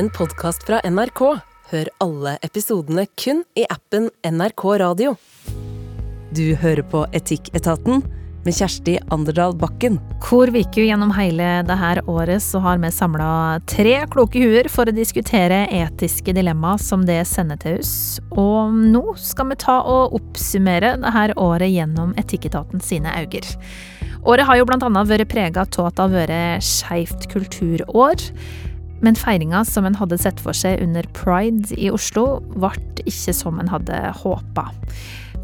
en podkast fra NRK. Hør alle episodene kun i appen NRK Radio. Du hører på Etikketaten med Kjersti Anderdal Bakken. Hvor Viku gjennom hele dette året så har vi samla tre kloke huer for å diskutere etiske dilemma som det sender til oss. Og nå skal vi ta og oppsummere dette året gjennom Etikketaten sine øyne. Året har jo blant annet vært prega av at det har vært skeivt kulturår. Men feiringa som en hadde sett for seg under pride i Oslo, ble ikke som en hadde håpa.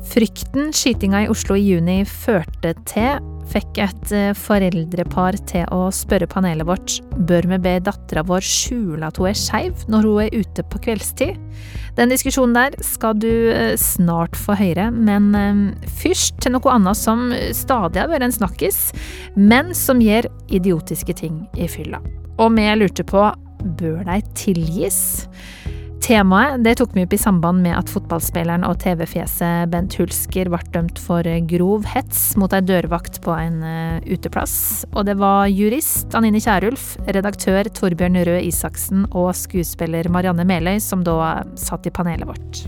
Frykten skytinga i Oslo i juni førte til, fikk et eh, foreldrepar til å spørre panelet vårt bør vi be dattera vår skjule at hun er skeiv når hun er ute på kveldstid. Den diskusjonen der skal du eh, snart få høre, men eh, først til noe annet som stadig har vært en snakkis, men som gjør idiotiske ting i fylla. Og vi lurte på bør de tilgis? Temaet det tok vi opp i samband med at fotballspilleren og TV-fjeset Bent Hulsker ble dømt for grov hets mot ei dørvakt på en uh, uteplass. Og det var jurist Anine Kierulf, redaktør Torbjørn Røe Isaksen og skuespiller Marianne Meløy som da satt i panelet vårt.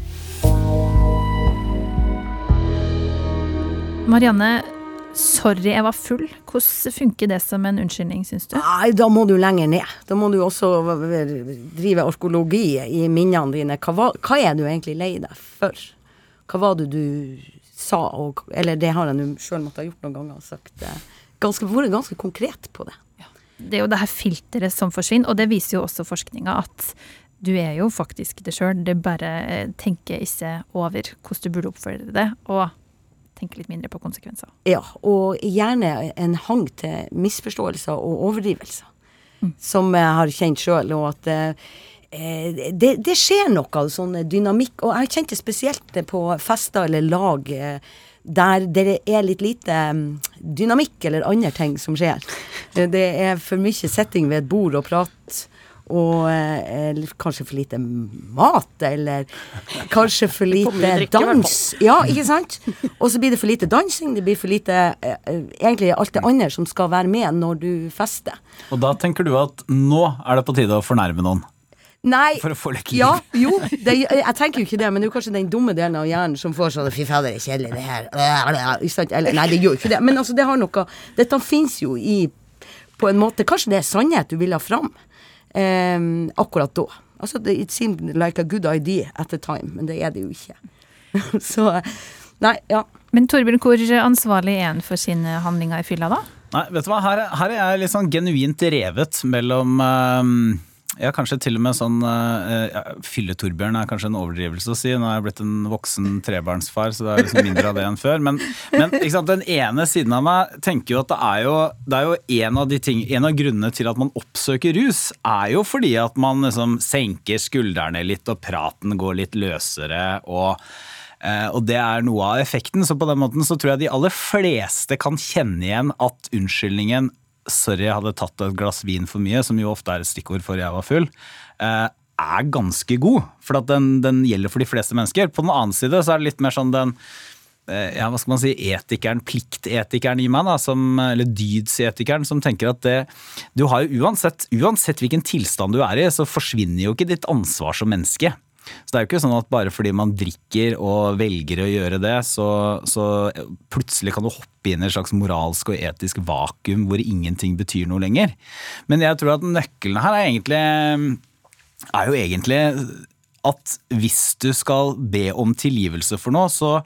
Marianne, Sorry, jeg var full. Hvordan funker det som en unnskyldning, syns du? Nei, da må du lenger ned. Da må du også drive orkologi i minnene dine. Hva, var, hva er du egentlig lei deg for? Hva var det du sa, og, eller det har jeg nå sjøl måttet ha gjort noen ganger og sagt eh, ganske, Vært ganske konkret på det. Ja. Det er jo det her filteret som forsvinner, og det viser jo også forskninga at du er jo faktisk det sjøl. Det bare eh, tenker ikke over hvordan du burde oppføre det. Og tenke litt mindre på konsekvenser. Ja, og gjerne en hang til misforståelser og overdrivelser. Mm. Som jeg har kjent sjøl. Og at eh, det, det, skjer noe sånn dynamikk. Og jeg kjente spesielt på fester eller lag eh, der det er litt lite um, dynamikk eller andre ting som skjer. Det er for mye setting ved et bord og prat og eh, kanskje for lite mat, eller kanskje for lite dans. Ja, ikke sant? Og så blir det for lite dansing, det blir for lite eh, eh, egentlig alt det andre som skal være med når du fester. Og da tenker du at nå er det på tide å fornærme noen? Nei, for å få litt liv. Ja, jo, det, jeg tenker jo ikke det, men det er jo kanskje den dumme delen av hjernen som får sånn Fy fader, det er kjedelig, det her. Eller, nei, det gjør jo ikke det. Men altså, det har noe Dette fins jo i På en måte Kanskje det er sannhet du vil ha fram eh, akkurat da. Altså, it seemed like a good idea at the time, men det er det jo ikke. Så Nei, ja. Men Torbjørn, hvor ansvarlig er han for sine handlinger i fylla, da? Nei, vet du hva, her, her er jeg litt sånn genuint revet mellom um ja, kanskje til og med sånn uh, ja, Fylle-Torbjørn er kanskje en overdrivelse å si. Nå er jeg blitt en voksen trebarnsfar, så det er liksom mindre av det enn før. Men, men sant, den ene siden av meg tenker jo at det er jo, det er jo en, av de ting, en av grunnene til at man oppsøker rus, er jo fordi at man liksom senker skuldrene litt, og praten går litt løsere. og eh, og det er noe av effekten. Så på den måten så tror jeg de aller fleste kan kjenne igjen at unnskyldningen sorry, jeg hadde tatt et glass vin for mye, som jo ofte er et stikkord for jeg var full, eh, er ganske god. For den, den, gjelder for de fleste mennesker. På den annen side så er det litt mer sånn den eh, ja, hva skal man si, etikeren, pliktetikeren i meg, da, som, eller dydsetikeren, som tenker at det, du har jo uansett, uansett hvilken tilstand du er i, så forsvinner jo ikke ditt ansvar som menneske. Så det er jo ikke sånn at bare fordi man drikker og velger å gjøre det, så, så plutselig kan du hoppe inn i et slags moralsk og etisk vakuum hvor ingenting betyr noe lenger. Men jeg tror at nøkkelen her er egentlig er jo egentlig at hvis du skal be om tilgivelse for noe, så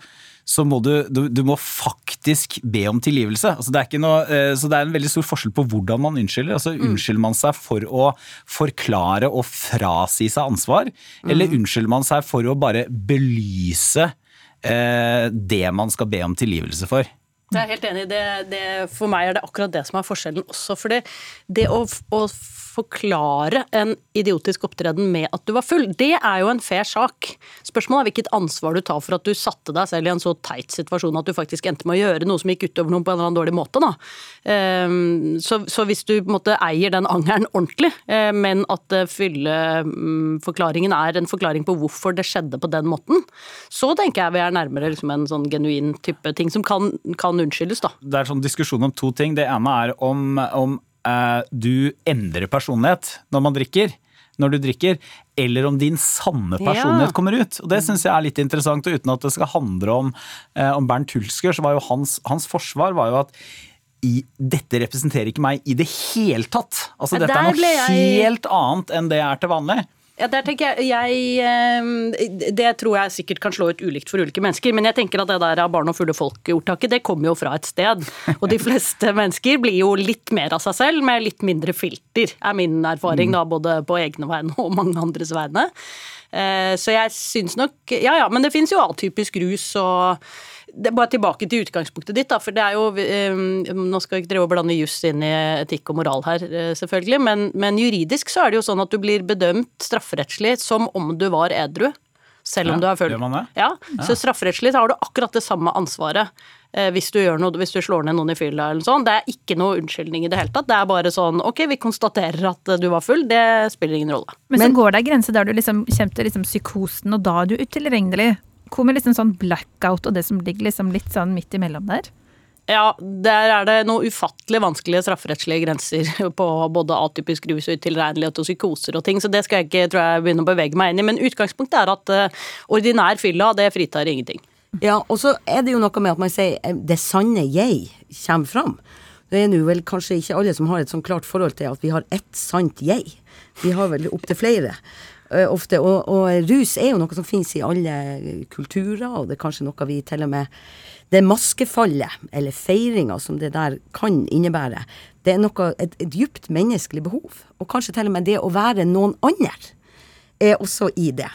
så må du, du, du, må faktisk be om tilgivelse. Altså det noe, eh, så det er en veldig stor forskjell på hvordan man unnskylder. Altså mm. Unnskylder man seg for å forklare og frasi seg ansvar, mm. eller unnskylder man seg for å bare belyse eh, det man skal be om tilgivelse for? Jeg er helt enig. Det, det, for meg er det akkurat det som er forskjellen også. For det, det å, å forklare en idiotisk opptreden med at du var full, det er jo en fair sak. Spørsmålet er hvilket ansvar du tar for at du satte deg selv i en så teit situasjon at du faktisk endte med å gjøre noe som gikk utover noen på en eller annen dårlig måte. Da. Ehm, så, hvis du på en måte eier den angeren ordentlig, eh, men at fylleforklaringen er en forklaring på hvorfor det skjedde på den måten, så tenker jeg vi er nærmere liksom en sånn genuin type ting som kan, kan unnskyldes. Da. Det er en sånn diskusjon om to ting. Det ene er om, om du endrer personlighet når man drikker. når du drikker, eller om din sanne personlighet Ja. kommer ut. Og det syns jeg er litt interessant, og uten at det skal handle om, eh, om Bernt Hulsker, så var jo hans, hans forsvar var jo at i, dette representerer ikke meg i det hele tatt. Altså, dette er noe jeg- helt annet enn det jeg er til vanlig. Ja, der tenker jeg, jeg eh, Det tror jeg sikkert kan slå ut ulikt for ulike mennesker, men jeg tenker at det der av barn og fulle folk-ordtaket, det kommer jo fra et sted. Og de fleste mennesker blir jo litt mer av seg selv, med litt mindre filter, er min erfaring, da, både på egne vegne og mange andres vegne. Eh, Så jeg syns nok Ja ja, men det fins jo atypisk rus og bare tilbake til utgangspunktet ditt, da, for det er jo eh, Nå skal vi ikke drive og blande juss inn i etikk og moral her, eh, selvfølgelig, men, men juridisk så er det jo sånn at du blir bedømt strafferettslig som om du var edru. Selv om Ja, du er full. det? Ja, Så strafferettslig så har du akkurat det samme ansvaret eh, hvis du gjør noe, hvis du slår ned noen i fylla eller sånn. Det er ikke noe unnskyldning i det hele tatt. Det er bare sånn ok, vi konstaterer at du var full, det spiller ingen rolle. Men, Men- så går det ei grense der du liksom kommer til liksom psykosen, og da er du utilregnelig. Hvor med liksom sånn blackout og det som ligger liksom litt sånn midt imellom der? Ja, der er det noen ufattelig vanskelige strafferettslige grenser på både atypisk rus og utilregnelighet og psykoser og ting, så det skal jeg ikke tror jeg, begynne å bevege meg inn i. Men utgangspunktet er at uh, ordinær fylla, det fritar ingenting. Ja, og så er det jo noe med at man sier eh, det sanne jeg kommer fram. Det er nå vel kanskje ikke alle som har et sånn klart forhold til at vi har ett sant jeg. Vi har vel opptil flere ofte. Og, og rus er jo noe som finnes i alle kulturer, og det er kanskje noe vi til og med Det maskefallet, eller feiringa som det der kan innebære, det er noe, et, et dypt menneskelig behov. Og kanskje til og med det å være noen andre er også i det.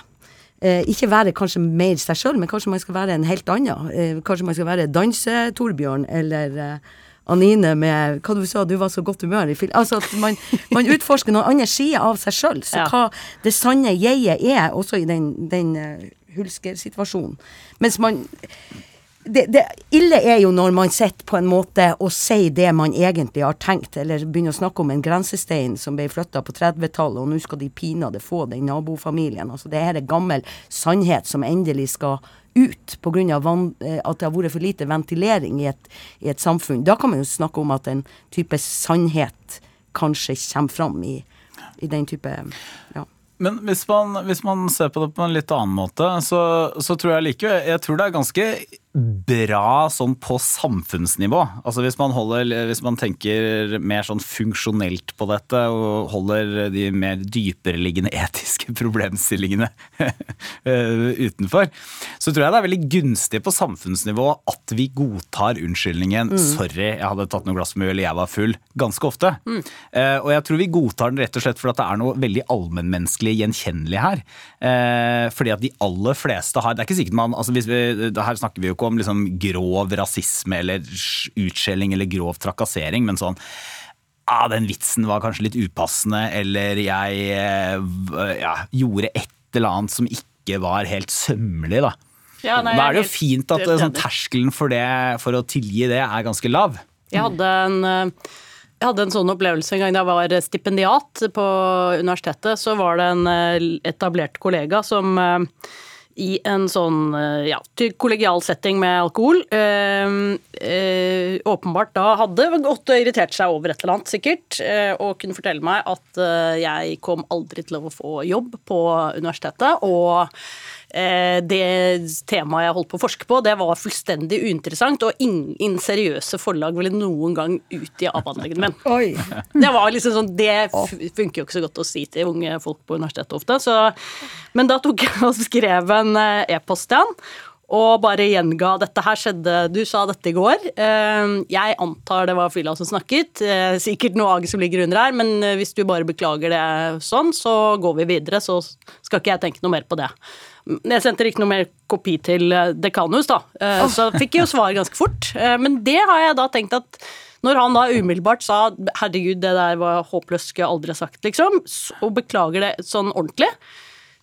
Eh, ikke være kanskje mer seg sjøl, men kanskje man skal være en helt annen. Eh, kanskje man skal være Danse-Torbjørn eller eh, Anine med Hva du sa, du var så godt humør i film. Altså at man, man utforsker noen andre sider av seg sjøl. Så Ja. hva det sanne jeget er, også i den, den uh, hulskersituasjonen. Mens man det, det ille er jo når man sitter på en måte og sier det man egentlig har tenkt, eller begynner å snakke om en grensestein som ble flytta på 30-tallet, og nå skal de pinadø få den nabofamilien. Altså det her er gammel sannhet som endelig skal ut pga. eh, at det har vært for lite ventilering i et, i et samfunn. Da kan man jo snakke om at en type sannhet kanskje kommer fram i, i den type ja. Men hvis man, hvis man ser på det på en litt annen måte, så, så tror jeg likevel Jeg tror det er ganske bra sånn på samfunnsnivå. Altså hvis man, holder, hvis man tenker mer sånn funksjonelt på dette og holder de mer dypereliggende etiske problemstillingene eh, utenfor, så tror jeg det er veldig gunstig på samfunnsnivå at vi godtar unnskyldningen 'sorry, jeg hadde tatt noe glass med øl, eller jeg var full', ganske ofte. Mm. og jeg tror vi godtar den rett og slett fordi det er noe veldig allmennmenneskelig gjenkjennelig her. Eh, fordi at de aller fleste har Det er ikke sikkert man altså hvis vi, Her snakker vi jo ikke om liksom grov rasisme eller utskjelling eller grov trakassering, men sånn ah, den vitsen var kanskje litt upassende, eller jeg eh, ja, gjorde et eller annet som ikke var helt sømmelig, da. Ja, nei, da er det jo fint at eh, sånn, terskelen for, det, for å tilgi det er ganske lav. Jeg hadde en eh, jeg hadde en sånn opplevelse en gang da jeg var stipendiat på universitetet. Så var det en eh, etablert kollega som eh, i en sånn eh, ja, kollegial setting med alkohol eh, eh, åpenbart da hadde gått og irritert seg over et eller annet, sikkert, eh, og kunne fortelle meg at eh, jeg kom aldri til å få jobb på universitetet. og Eh, det temaet jeg holdt på å forske på, det var fullstendig uinteressant, og ingen seriøse forlag ville noen gang utgi avhandlingen min. Oi. Det var liksom sånn, det funker jo ikke så godt å si til unge folk på universitetet ofte. Så, men da tok jeg og skrev en eh, e-post til han. Og bare gjenga dette her skjedde, du sa dette i går. Eh, Jeg antar det var fylla som snakket. Eh, Sikkert noe ag som ligger under her, men eh, hvis du bare beklager det sånn, så går vi videre. Så skal ikke jeg tenke noe mer på det. Jeg sendte ikke noe mer kopi til eh, dekanus, da. Eh, Så fikk jeg jo svar ganske fort. Eh, Men det har jeg da tenkt at når han da umiddelbart sa 'herregud, det der var håpløst, skulle jeg aldri ha sagt', liksom, og beklager det sånn ordentlig,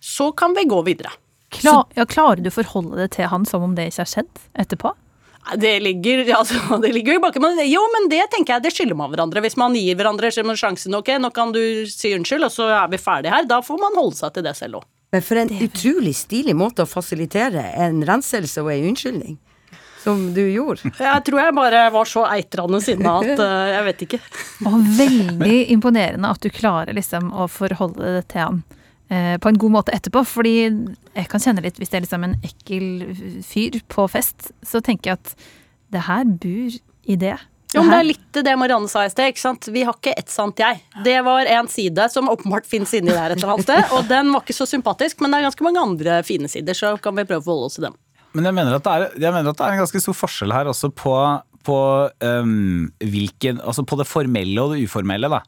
så kan vi gå videre. Klar, ja, klarer du å forholde det til han som om det ikke har skjedd etterpå? Det ligger, altså, det ligger jo i bakken. Men jo, men det tenker jeg det skylder man hverandre. Hvis man gir hverandre sjansen ok, nå kan du si unnskyld, og så er vi ferdige her. Da får man holde seg til det selv òg. Men for en utrolig stilig måte å fasilitere en renselse og en unnskyldning. som du gjorde. Jeg tror jeg bare var så eitrende sinna at uh, jeg vet ikke. Og veldig imponerende at du klarer liksom å forholde det til han uh, på en god måte etterpå. Fordi jeg kan kjenne litt, hvis det er liksom en ekkel fyr på fest, så tenker jeg at det her bor i det. Jo, men det er litt det Marianne sa i sted. ikke sant? Vi har ikke ett sant jeg. Det var en side som åpenbart finnes inni der et eller annet sted, og den var ikke så sympatisk, men det er ganske mange andre fine sider, så kan vi prøve å forholde oss til dem. Men jeg mener at det er, jeg mener at det er en ganske stor forskjell her også på, på, um, hvilken, altså på det formelle og det uformelle. Da.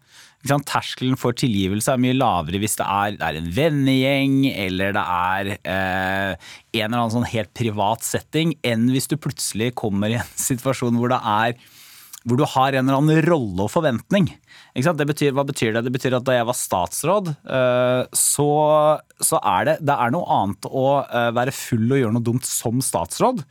Terskelen for tilgivelse er mye lavere hvis det er, det er en vennegjeng eller det er eh, en eller annen sånn helt privat setting, enn hvis du plutselig kommer i en situasjon hvor det er hvor du har en eller annen rolle og forventning. Betyr, hva betyr det? Det betyr at da jeg var statsråd, eh, så, så er det, det er noe annet å eh, være full og gjøre noe dumt som statsråd,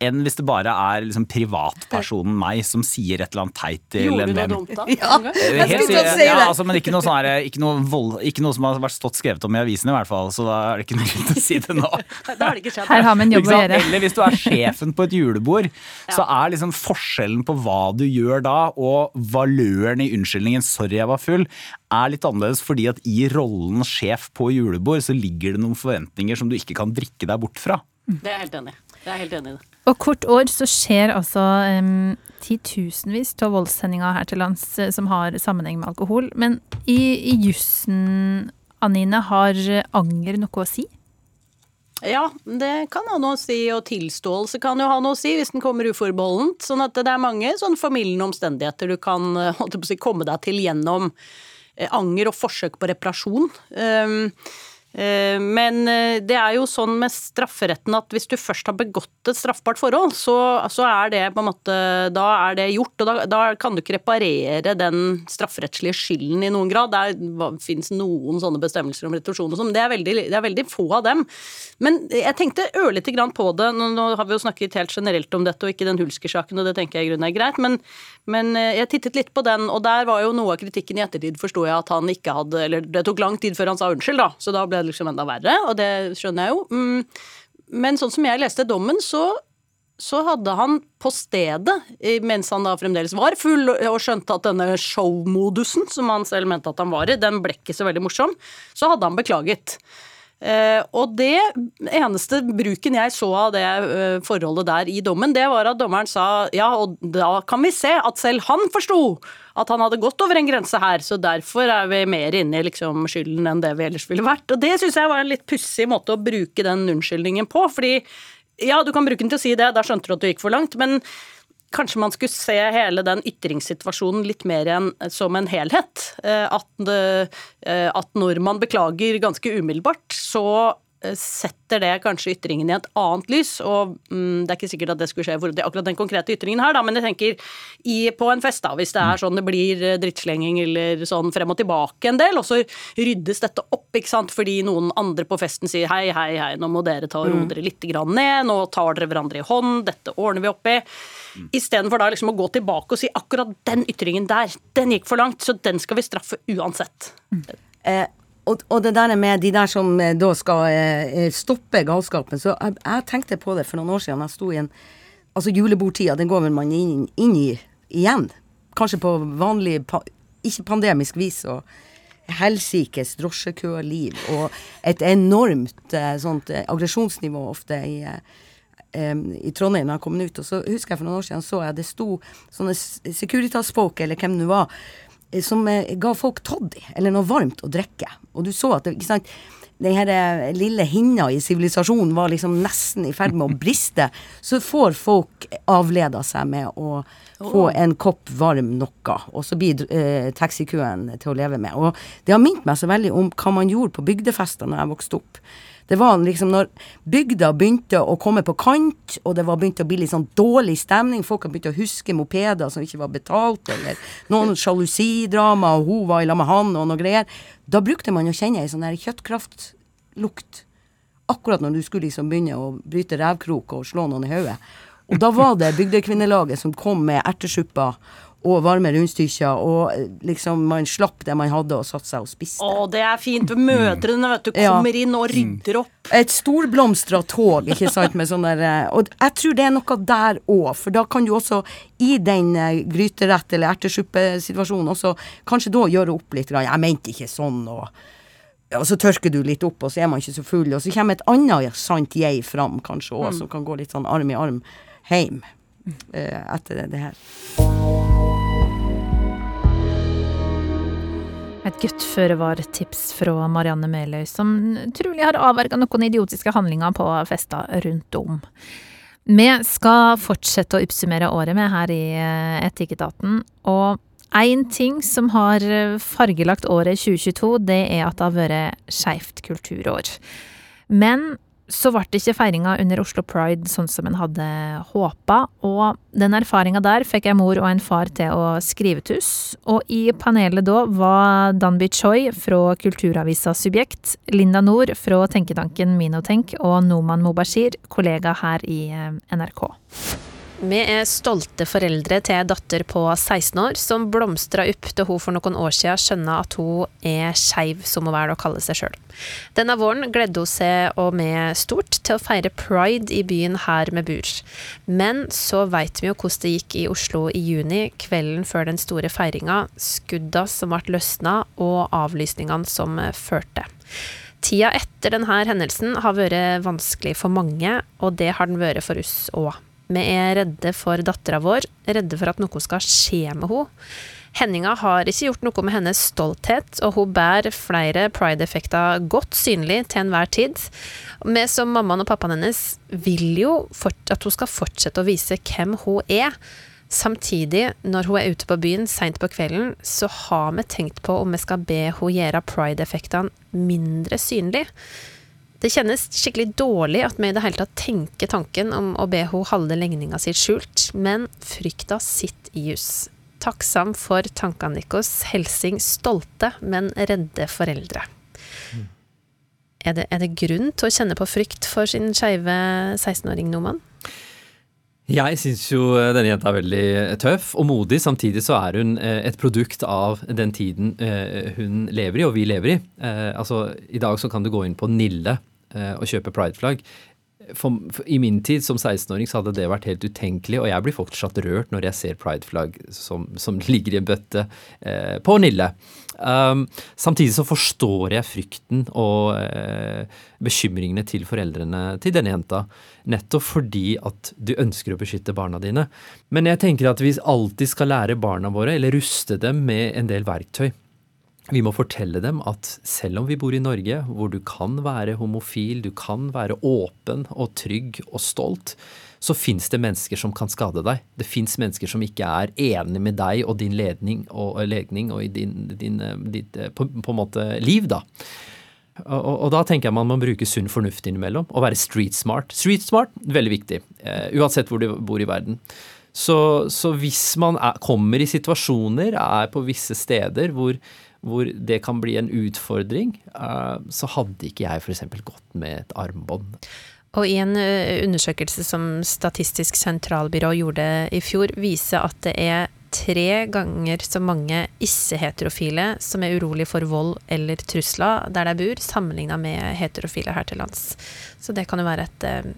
enn hvis det bare er liksom privatpersonen meg som sier et eller annet teit til Gjorde en du noe venn. dumt da? Ja. Eh, Jeg helt skulle til å si ja, det. altså, men ikke noe, sånn her, ikke, noe vold, ikke noe som har vært stått skrevet om i avisene, i hvert fall. Så da er det ikke noe grunn til å si det nå. Da har det ikke skjedd. Her har vi en jobb å gjøre. Eller hvis du er sjefen på et julebord, så er liksom forskjellen på hva du gjør da, og valøren i unnskyldningen 'sorry, jeg var full', er litt annerledes fordi at i rollen sjef på julebord, så ligger det noen forventninger som du ikke kan drikke deg bort fra. Det er jeg helt enig i. Og kort år så skjer altså um, titusenvis av voldshendinger her til lands eh, som har sammenheng med alkohol. Men i, i jussen, Anine, har anger noe å si? Ja, det kan ha noe å si, og tilståelse kan jo ha noe å si hvis den kommer uforbeholdent. Sånn at det er mange sånn formildende omstendigheter du kan eh, si, komme deg til gjennom eh, anger og forsøk på reparasjon. Um, eh, men eh, det er jo sånn med strafferetten at hvis du først har begått et straffbart forhold, så, så er det på en måte Da er det gjort, og da, da kan du ikke reparere den strafferettslige skylden i noen grad. Det fins noen sånne bestemmelser om retorsjon og sånn, men det er, veldig, det er veldig få av dem. Men jeg tenkte ørlite grann på det. Nå, nå har vi jo snakket helt generelt om dette, og ikke den Hulsker-saken, og det tenker jeg i grunnen er greit. Men, men eh, jeg tittet litt på den, og der var jo noe av kritikken i ettertid, forsto jeg, at han ikke hadde Eller det tok lang tid før han sa unnskyld, da, så da ble det liksom enda verre, og det skjønner jeg jo. Mm, Men sånn som jeg leste dommen, så så hadde han på stedet, mens han da fremdeles var full og skjønte at denne showmodusen, som han selv mente at han var i, den ble ikke så veldig morsom, så hadde han beklaget. Eh, og det eneste bruken jeg så av det eh, forholdet der i dommen, det var at dommeren sa ja, og da kan vi se at selv han forsto at han hadde gått over en grense her, så derfor er vi mer inne i liksom skylden enn det vi ellers ville vært. Og det syns jeg var en litt pussig måte å bruke den unnskyldningen på, fordi ja, du kan bruke den til å si det, da skjønte du at du gikk for langt, men kanskje man skulle se hele den ytringssituasjonen litt mer enn som en helhet. Eh, At, eh, at når man beklager ganske umiddelbart, så setter det kanskje ytringen i et annet lys. Og mm, det er ikke sikkert at det skulle skje for akkurat den konkrete ytringen her, da, men jeg tenker i, på en fest, da, hvis det er sånn det blir eh, drittslenging eller sånn frem og tilbake en del, og så ryddes dette opp, ikke sant, fordi noen andre på festen sier hei, hei, hei, nå må dere ta og roe dere litt grann ned, nå tar dere hverandre i hånd, dette ordner vi opp i. Istedenfor da liksom å gå tilbake og si akkurat den ytringen der, den gikk for langt, så den skal vi straffe uansett. Eh, og, og det der med de der som eh, da skal eh, stoppe galskapen, så jeg, jeg tenkte på det for noen år siden. Jeg sto i en Altså julebordtida, den går vel man inn, inn i igjen. Kanskje på vanlig, pa, ikke pandemisk vis. og helsikes drosjekøliv og et enormt eh, sånt eh, aggresjonsnivå ofte i, eh, i Trondheim da jeg kom ut. Og så husker jeg for noen år siden så jeg det sto sånne Securitas-folk, eller hvem det var, eh, som eh, ga folk toddy, eller noe varmt å drikke. Og du så at det, ikke sant, den her eh, lille hinna i sivilisasjonen var liksom nesten i ferd med å briste. Så får folk avleda seg med å få en kopp varm noe, og så blir eh, taxikøen til å leve med. Og det har minnet meg så veldig om hva man gjorde på bygdefester når jeg vokste opp. Det var liksom når bygda begynte å komme på kant, og det var begynte å bli litt sånn dårlig stemning, folk har begynt å huske mopeder som ikke var betalt, eller noen sjalusidrama, og hun var i lag med han, og noe greier. Da brukte man å kjenne ei sånn der kjøttkraftlukt. Akkurat når du skulle liksom begynne å bryte revkrok og slå noen i hodet. Og da var det bygdekvinnelaget som kom med ertesuppa og varme rundstykker, og eh, liksom man slapp det man hadde og satte seg og spiste. Å, det er fint. Mødrene vet du, kommer inn og rydder opp. Et storblomstra tog, ikke sant, med sånn der eh, Og jeg tror det er noe der òg, for da kan du også, i den eh, gryterett- eller ertesuppesituasjonen, også kanskje da gjøre opp litt. Jeg mente ikke sånn, og og så tørker du litt opp, og så er man ikke så full. Og så kommer et annet sant jeg fram, kanskje òg, som kan gå litt sånn arm i arm hjem eh, etter det, her. Et godt føre-var-tips fra Marianne Meløy, som trolig har avverga noen idiotiske handlinger på fester rundt om. Vi skal fortsette å oppsummere året med her i eh, Etikketaten, og én ting som har fargelagt året 2022, det er at det har vært skeivt kulturår. Men så ble ikke feiringa under Oslo Pride sånn som en hadde håpa, og den erfaringa der fikk jeg mor og en far til å skrive til oss. og i panelet da var Danby Choi fra kulturavisa Subjekt, Linda Nord fra tenketanken Minotenk og Noman Mobashir, kollega her i eh, NRK. Vi er stolte foreldre til ei datter på 16 år som blomstra opp da hun for noen år siden skjønna at hun er skeiv, som hun velger å kalle seg sjøl. Denne våren gledde hun seg og med stort til å feire pride i byen her med bur. Men så veit vi jo hvordan det gikk i Oslo i juni, kvelden før den store feiringa, skudda som ble løsna og avlysningene som førte. Tida etter denne hendelsen har vært vanskelig for mange, og det har den vært for oss òg. Vi er redde for dattera vår, redde for at noe skal skje med henne. Henninga har ikke gjort noe med hennes stolthet, og hun bærer flere pride-effekter godt synlig til enhver tid. Vi som mammaen og pappaen hennes vil jo at hun skal fortsette å vise hvem hun er. Samtidig, når hun er ute på byen seint på kvelden, så har vi tenkt på om vi skal be hun gjøre pride-effektene mindre synlige. Det kjennes skikkelig dårlig at vi i det hele tatt tenker tanken om å be henne holde legninga si skjult, men frykta sitt i jus. Takksam for tankene deres, helsing stolte, men redde foreldre. Mm. Er, det, er det, grunn til å kjenne på frykt for sin skeive 16-åring Noman? Jeg syns jo denne jenta er veldig tøff og modig. Samtidig så er hun eh, et produkt av den tiden eh, hun lever i, og vi lever i. Eh, altså, I dag så kan du gå inn på Nille og kjøpe prideflagg. For, for, I min tid som 16-åring så hadde det vært helt utenkelig, og jeg blir fortsatt rørt når jeg ser prideflagg som, som ligger i en bøtte eh, på Nille. Um, samtidig så forstår jeg frykten og eh, bekymringene til foreldrene til denne jenta, nettopp fordi at du ønsker å beskytte barna dine. Men jeg tenker at vi alltid skal lære barna våre, eller ruste dem med en del verktøy. Vi må fortelle dem at selv om vi bor i Norge, hvor du kan være homofil, du kan være åpen og trygg og stolt, så fins det mennesker som kan skade deg. Det fins mennesker som ikke er enig med deg og din ledning og, legning og i din, din, ditt på, på, en måte liv, da. Og, og, da tenker jeg man må bruke sunn fornuft innimellom, og være street smart. Street smart, veldig viktig, uansett hvor du bor i verden. Så, så hvis man er, kommer i situasjoner, er på visse steder hvor hvor det kan bli en utfordring, eh, så hadde ikke jeg f.eks. gått med et armbånd. Og i en eh, undersøkelse som Statistisk sentralbyrå gjorde i fjor, viser at det er tre ganger så mange ikke-heterofile som er urolig for vold eller trusler der de bor, sammenligna med heterofile her til lands. Så det kan jo være et eh,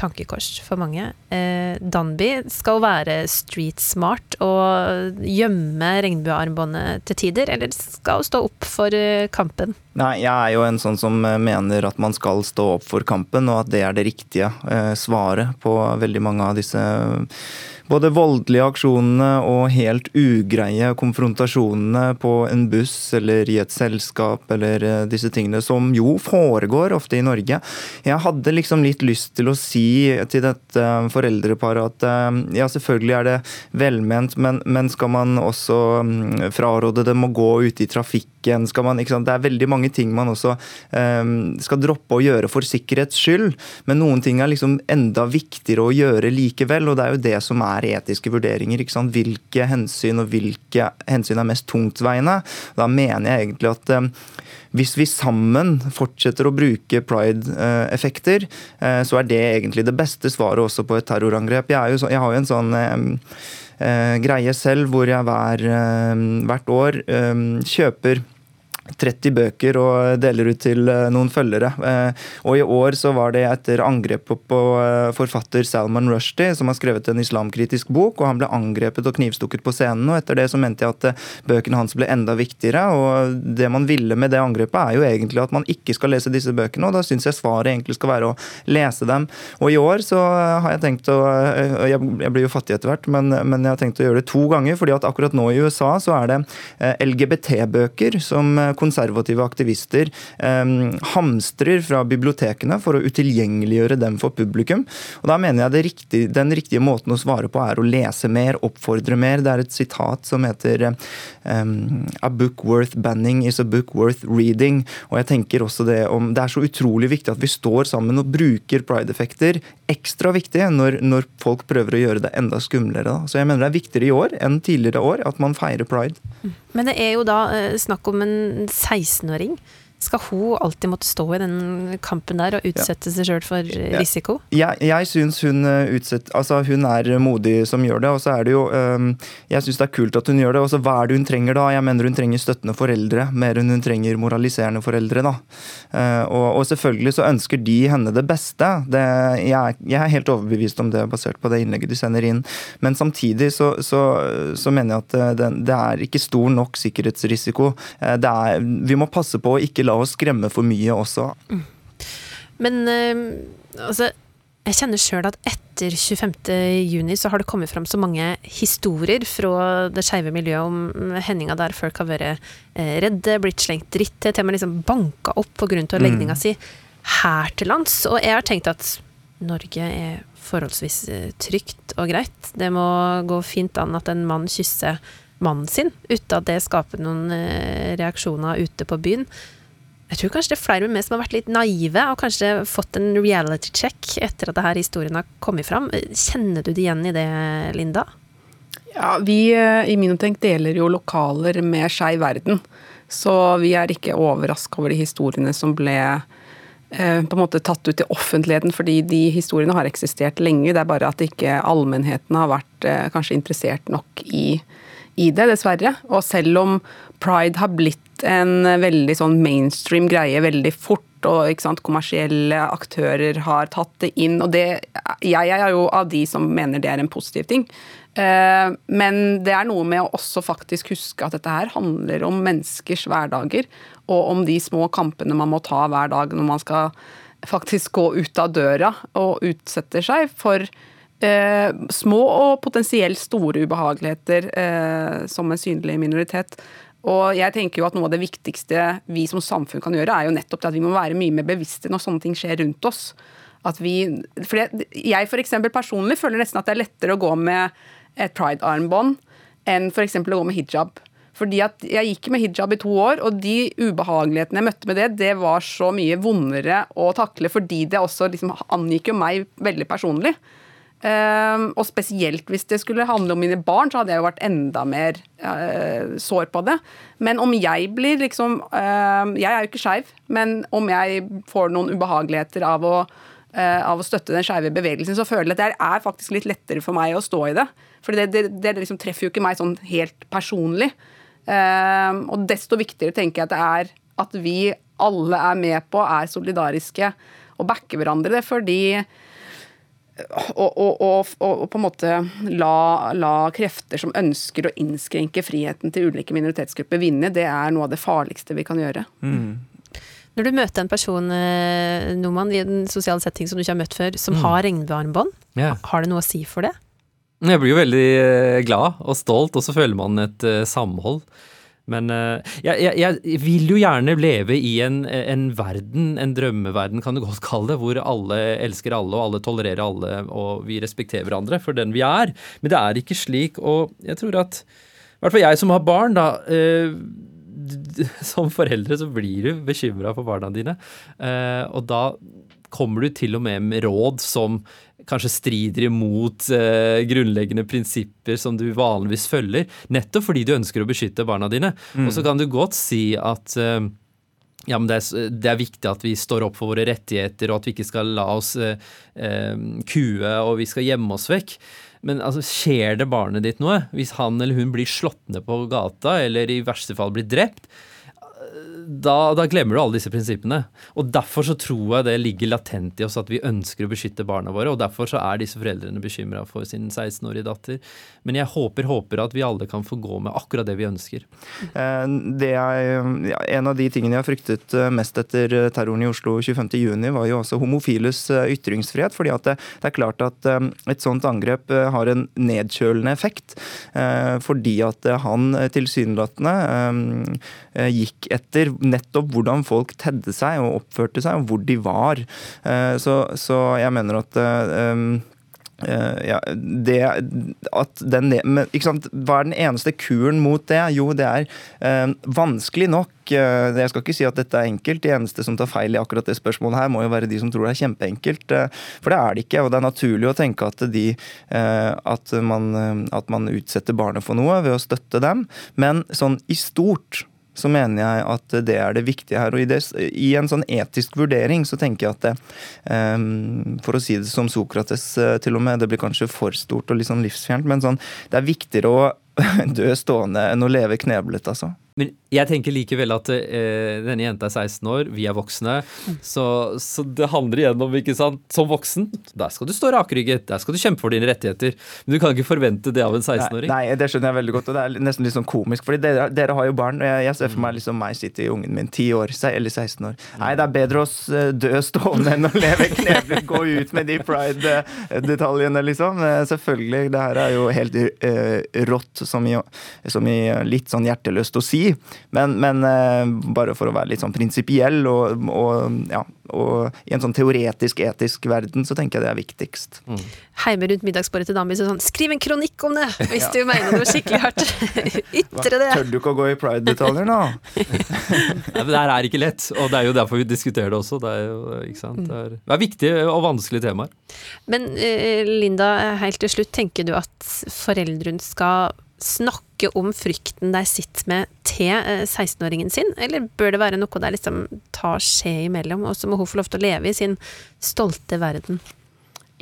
tankekors for mange. Eh, Danby skal være street smart og gjemme regnbuearmbåndet til tider, eller skal stå opp for eh, kampen? Nei, jeg er jo en sånn som eh, mener at man skal stå opp for kampen, og at det er det riktige eh, svaret på veldig mange av disse både voldelige aksjonene og helt ugreie konfrontasjonene på en buss eller i et selskap eller eh, disse tingene, som jo foregår ofte i Norge. Jeg hadde liksom litt lyst til å si til dette foreldreparet at eh, ja, selvfølgelig er det velment, men, men skal man også mm, fraråde dem å gå ute i trafikken? Skal man, det er veldig mange ting man også um, skal droppe å gjøre for sikkerhets skyld, men noen ting er liksom enda viktigere å gjøre likevel, og det er jo det som er er etiske vurderinger. ikke sant? Hvilke hensyn og hvilke hensyn er mest tungtveiende? Da mener jeg egentlig at eh, hvis vi sammen fortsetter å bruke pride-effekter, eh, så er det egentlig det beste svaret også på et terrorangrep. Jeg, så, jeg har jo en sånn eh, greie selv hvor jeg hver, hvert år kjøper 30 bøker og deler ut til eh, noen følgere. Eh, og i år så var det etter angrepet på eh, forfatter Salman Rushdie, som har skrevet en islamkritisk bok, og han ble angrepet og knivstukket på scenen. Og etter det så mente jeg at bøkene hans ble enda viktigere. Og det man ville med det angrepet, er jo egentlig at man ikke skal lese disse bøkene, og da syns jeg svaret egentlig skal være å lese dem. Og i år så har jeg tenkt å Jeg blir jo fattig etter hvert, men, men jeg har tenkt å gjøre det to ganger, fordi at akkurat nå i USA så er det LGBT-bøker som konservative aktivister hamstrer fra bibliotekene for å utilgjengeliggjøre dem for publikum. Og Da mener jeg riktig, den riktige måten å svare på er å lese mer, oppfordre mer. Det er et sitat som heter um, A book worth banning is a book worth reading. Og jeg tenker også Det om, det er så utrolig viktig at vi står sammen og bruker pride-effekter. Ekstra viktig når, når, folk prøver å gjøre det enda skumlere. Da. Så jeg mener det er viktigere i år enn tidligere år at man feirer pride. Men det er jo da eh, snakk om en 16-åring skal hun alltid måtte stå i den kampen der og utsette seg sjøl for risiko? Jeg, jeg syns hun, eh, utsett, altså hun er modig som gjør det. Og så er det jo um, Jeg syns det er kult at hun gjør det. Og så hva er det hun trenger da? Jeg mener hun trenger støttende foreldre mer enn hun trenger moraliserende foreldre. da. Uh, og, og, selvfølgelig så ønsker de henne det beste. Det, jeg, jeg, er helt overbevist om det basert på det innlegget du sender inn. Men samtidig så, så, så mener jeg at det, det, er ikke stor nok sikkerhetsrisiko. Er, vi må passe på å ikke la la oss skremme for mye også. Mm. Men uh, altså jeg kjenner sjøl at etter 25.6 så har det kommet fram så mange historier fra det skeive miljøet om hendinga der folk har vært eh, redde, blitt slengt dritt til, til og med liksom banka opp på grunn av legninga mm. si her til lands. Og jeg har tenkt at Norge er forholdsvis eh, trygt og greit. Det må gå fint an at en mann kysser mannen sin, uten at det skaper noen reaksjoner ute på byen. Jeg tror kanskje det er flere med meg som har vært litt naive og kanskje fått en reality check etter at denne historien har kommet fram. Kjenner du det igjen i det, Linda? Ja, vi eh, i Minotenk deler jo lokaler med Skeiv verden. Så vi er ikke overraska over de historiene som ble eh, på en måte tatt ut i offentligheten, fordi de historiene har eksistert lenge. Det er bare at ikke allmennheten har vært eh, kanskje interessert nok i, i det, dessverre. Og selv om pride har blitt en veldig sånn mainstream greie veldig fort. Og sant, kommersielle aktører har tatt det inn. Og det, jeg er jo av de som mener det er en positiv ting. Eh, men det er noe med å også faktisk huske at dette her handler om menneskers hverdager. Og om de små kampene man må ta hver dag når man skal faktisk gå ut av døra og utsetter seg for eh, små og potensielt store ubehageligheter eh, som en synlig minoritet. Og jeg tenker jo at Noe av det viktigste vi som samfunn kan gjøre, er jo nettopp det at vi må være mye mer bevisste når sånne ting skjer rundt oss. At vi, for jeg for eksempel, personlig føler nesten at det er lettere å gå med et pride-armbånd enn f.eks. å gå med hijab. Fordi at Jeg gikk med hijab i to år, og de ubehagelighetene jeg møtte med det, det var så mye vondere å takle fordi det også liksom angikk jo meg veldig personlig. Uh, og spesielt hvis det skulle handle om mine barn, så hadde jeg jo vært enda mer uh, sår på det. Men om jeg blir liksom uh, Jeg er jo ikke skeiv, men om jeg får noen ubehageligheter av å, eh, av å støtte den skeive bevegelsen, så føler jeg at det er faktisk litt lettere for meg å stå i det. For det, det, det liksom treffer jo ikke meg sånn helt personlig. og desto viktigere tenker jeg at det er at vi alle er med på, er solidariske og backer hverandre. Fordi og, og, og, og, på en måte la, la, krefter som ønsker å innskrenke friheten til ulike minoritetsgrupper vinne, det er noe av det farligste vi kan gjøre. Mm. Når du møter en person eh, Noman, i en sosial setting som du ikke har møtt før, som mm. har regnbuearmbånd, yeah. har det noe å si for det? Jeg blir jo veldig eh, glad og stolt, og så føler man et uh, samhold. Men uh, jeg, jeg, jeg, vil jo gjerne leve i en, en, verden, en drømmeverden kan du godt kalle det, hvor alle elsker alle og alle tolererer alle og vi respekterer hverandre for den vi er. Men det er ikke slik, og jeg tror at i hvert fall jeg som har barn, da uh, Som foreldre så blir du bekymra for barna dine. Uh, og da kommer du til og med med råd som kanskje strider imot eh, grunnleggende prinsipper som du vanligvis følger, nettopp fordi du ønsker å beskytte barna dine. Mm. Og så kan du godt si at eh, ja, men det er, det er, viktig at vi står opp for våre rettigheter, og at vi ikke skal la oss eh, eh kue og vi skal gjemme oss vekk. Men altså, skjer det barnet ditt noe? Hvis han eller hun blir slått ned på gata, eller i verste fall blir drept, da, da, glemmer du alle disse prinsippene. Og Derfor så tror jeg det ligger latent i oss at vi ønsker å beskytte barna våre. og Derfor så er disse foreldrene bekymra for sin 16-årige datter. Men jeg håper, håper at vi alle kan få gå med akkurat det vi ønsker. Eh, det er, en av de tingene jeg har fryktet eh, mest etter eh, terroren i Oslo 25.6, var jo også homofiles ytringsfrihet. fordi at det, det, er klart at et sånt angrep har en nedkjølende effekt. Fordi at han tilsynelatende gikk etter nettopp hvordan folk tedde seg og oppførte seg, og hvor de var. Eh, så, så jeg mener at Uh, ja, det den, Hva er den eneste kuren mot det? Jo, det er uh, vanskelig nok. Jeg skal ikke si at dette er enkelt. De eneste som tar feil i akkurat det spørsmålet her, må jo være de som tror det er kjempeenkelt. For det er det ikke. Og det er naturlig å tenke at, de, at, man, at man utsetter barnet for noe ved å støtte dem. Men sånn i stort så mener jeg at det er det viktige her. Og i, det, i en sånn etisk vurdering så tenker jeg at det, um, For å si det som Sokrates uh, til og med, det blir kanskje for stort og litt sånn livsfjernt, men sånn, det er viktigere å dø stående enn å leve kneblet, altså. Men jeg tenker likevel at eh, denne jenta er 16 år, vi er voksne. Så, så, det handler igjen om, ikke sant, som voksen, der skal du stå rakrygget. Der skal du kjempe for dine rettigheter. Men du kan ikke forvente det av en 16-åring. Nei, nei, det skjønner jeg veldig godt, og det er nesten litt sånn komisk. fordi dere, dere har jo barn, og jeg, jeg, ser for meg liksom meg sitte i ungen min 10 år, eller 16 år. Nei, det er bedre å eh, dø stående enn å leve kneblet, gå ut med de pride-detaljene, liksom. Eh, selvfølgelig, det her er jo helt uh, rått, som i, som i litt sånn hjerteløst å si. Men, men eh, bare for å være litt sånn prinsipiell og, og, ja, og, i en sånn teoretisk, etisk verden, så tenker jeg det er viktigst. Mm. Heime rundt middagsbordet til så sånn Skriv en kronikk om det, hvis ja. du mener noe skikkelig hardt. Ytre det. Tør du ikke å gå i pride-detaljer nå? Nei, det her er ikke lett, og det er jo derfor vi diskuterer det også. Det er, jo, ikke sant? Det er, det er viktige og vanskelige temaer. Men eh, Linda, helt til slutt, tenker du at foreldrene skal snakke om frykten de sitter med til 16-åringen eh, sin, eller bør det være noe der liksom tar skje imellom, og så må hun få lov til å leve i sin stolte verden?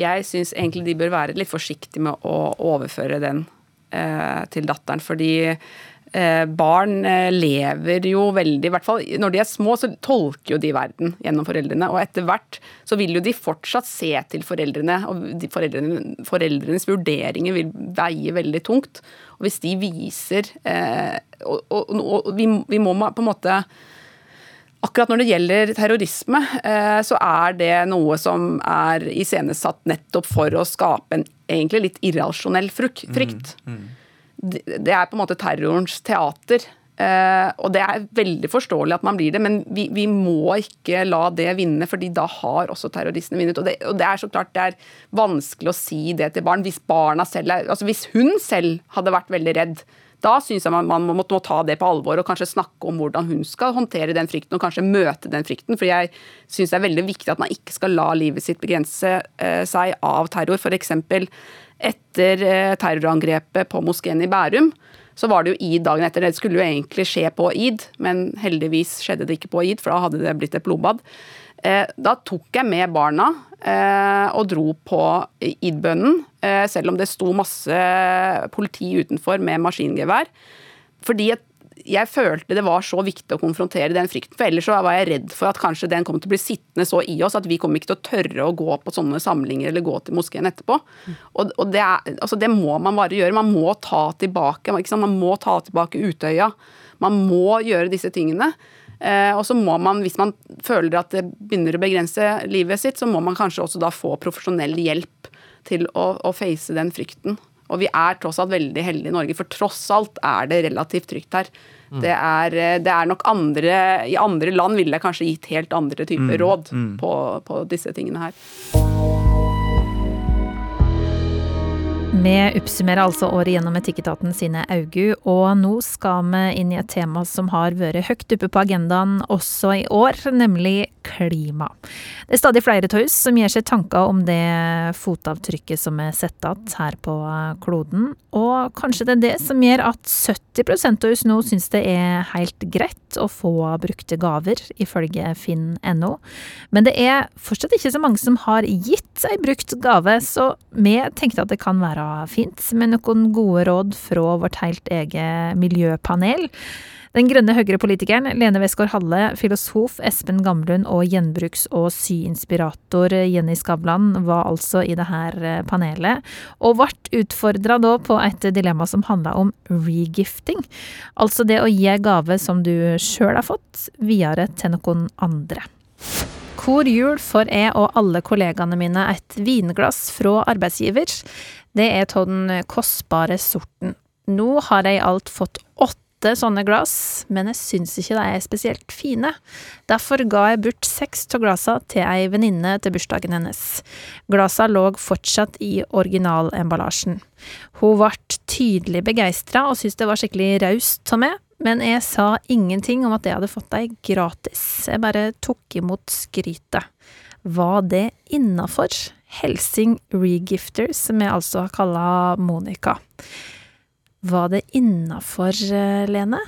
Jeg syns egentlig de bør være litt forsiktige med å overføre den eh, til datteren, fordi barn eh, lever jo veldig, i hvert fall når de er små, så tolker jo de verden gjennom foreldrene. Og etter hvert så vil jo de fortsatt se til foreldrene, og foreldrene, foreldrenes vurderinger vil veie veldig tungt. Og hvis de viser eh, Og, og, og vi, vi, må på en måte Akkurat når det gjelder terrorisme, eh, så er det noe som er iscenesatt nettopp for å skape en egentlig litt irrasjonell frykt. Mm, mm det er på en måte terrorens teater. Uh, og det er veldig forståelig at man blir det, men vi, vi, må ikke la det vinne, fordi da har også terroristene vunnet. Og, og det, er så klart det er vanskelig å si det til barn. Hvis selv er, altså hvis hun selv hadde vært veldig redd, da syns jeg man, man må, må, ta det på alvor og kanskje snakke om hvordan hun skal håndtere den frykten, og kanskje møte den frykten. For jeg syns det er veldig viktig at man ikke skal la livet sitt begrense uh, seg av terror. For eksempel, etter eh, terrorangrepet på moskeen i Bærum, så var det jo id dagen etter. Det skulle jo egentlig skje på id, men heldigvis skjedde det ikke på id, for da hadde det blitt et blodbad. Eh, da tok jeg med barna eh, og dro på id-bønnen, selv om det sto masse politi utenfor med maskingevær. Fordi jeg følte det var så viktig å konfrontere den frykten. For ellers var jeg redd for at kanskje den kom til å bli sittende så i oss at vi kom ikke til å tørre å gå på sånne samlinger eller gå til moskeen etterpå. Og, og det, er, altså det, må man bare gjøre. Man må ta tilbake man må ta tilbake Utøya. Man må gjøre disse tingene. Eh, og så må man, hvis man føler at det begynner å begrense livet sitt, så må man kanskje også da få profesjonell hjelp til å, å face den frykten. Og vi er tross alt veldig heldige i Norge, for tross alt er det relativt trygt her. Mm. Det, er, eh, det, er, nok andre I andre land ville jeg kanskje gitt helt andre typer mm. råd mm. På, på disse tingene her. Vi oppsummerer altså året gjennom Etikketaten sine øyne, og nå skal vi inn i et tema som har vært høyt oppe på agendaen også i år, nemlig klima. Det er stadig flere av oss som gjør seg tanker om det fotavtrykket som er satt igjen her på kloden, og kanskje det er det som gjør at 70% av oss nå syns det er helt greit å få brukte gaver, ifølge finn.no. Men det er fortsatt ikke så mange som har gitt ei brukt gave, så vi tenkte at det kan være fint med noen gode råd fra vårt helt eget miljøpanel. Den grønne Høyre-politikeren Lene Westgård-Halle, filosof Espen Gamlund og gjenbruks- og syinspirator Jenny Skavlan var altså i det her eh, panelet, og ble utfordra da på et dilemma som handla om regifting. Altså det å gi gave som du sjøl har fått, videre til noen andre. Hvor jul får jeg og alle kollegaene mine et vinglass fra arbeidsgiver. Det er av den kostbare sorten. Nå har jeg i alt fått åtte sånne glass, men jeg syns ikke de er spesielt fine. Derfor ga jeg bort seks av glassene til ei venninne til bursdagen hennes. Glassene lå fortsatt i originalemballasjen. Hun ble tydelig begeistra og syntes det var skikkelig raust av meg, men jeg sa ingenting om at jeg hadde fått deg gratis. Jeg bare tok imot skrytet. Var det innafor? Helsing Regifters, som jeg altså har kalla Monica. Var det innafor, eh, Lene?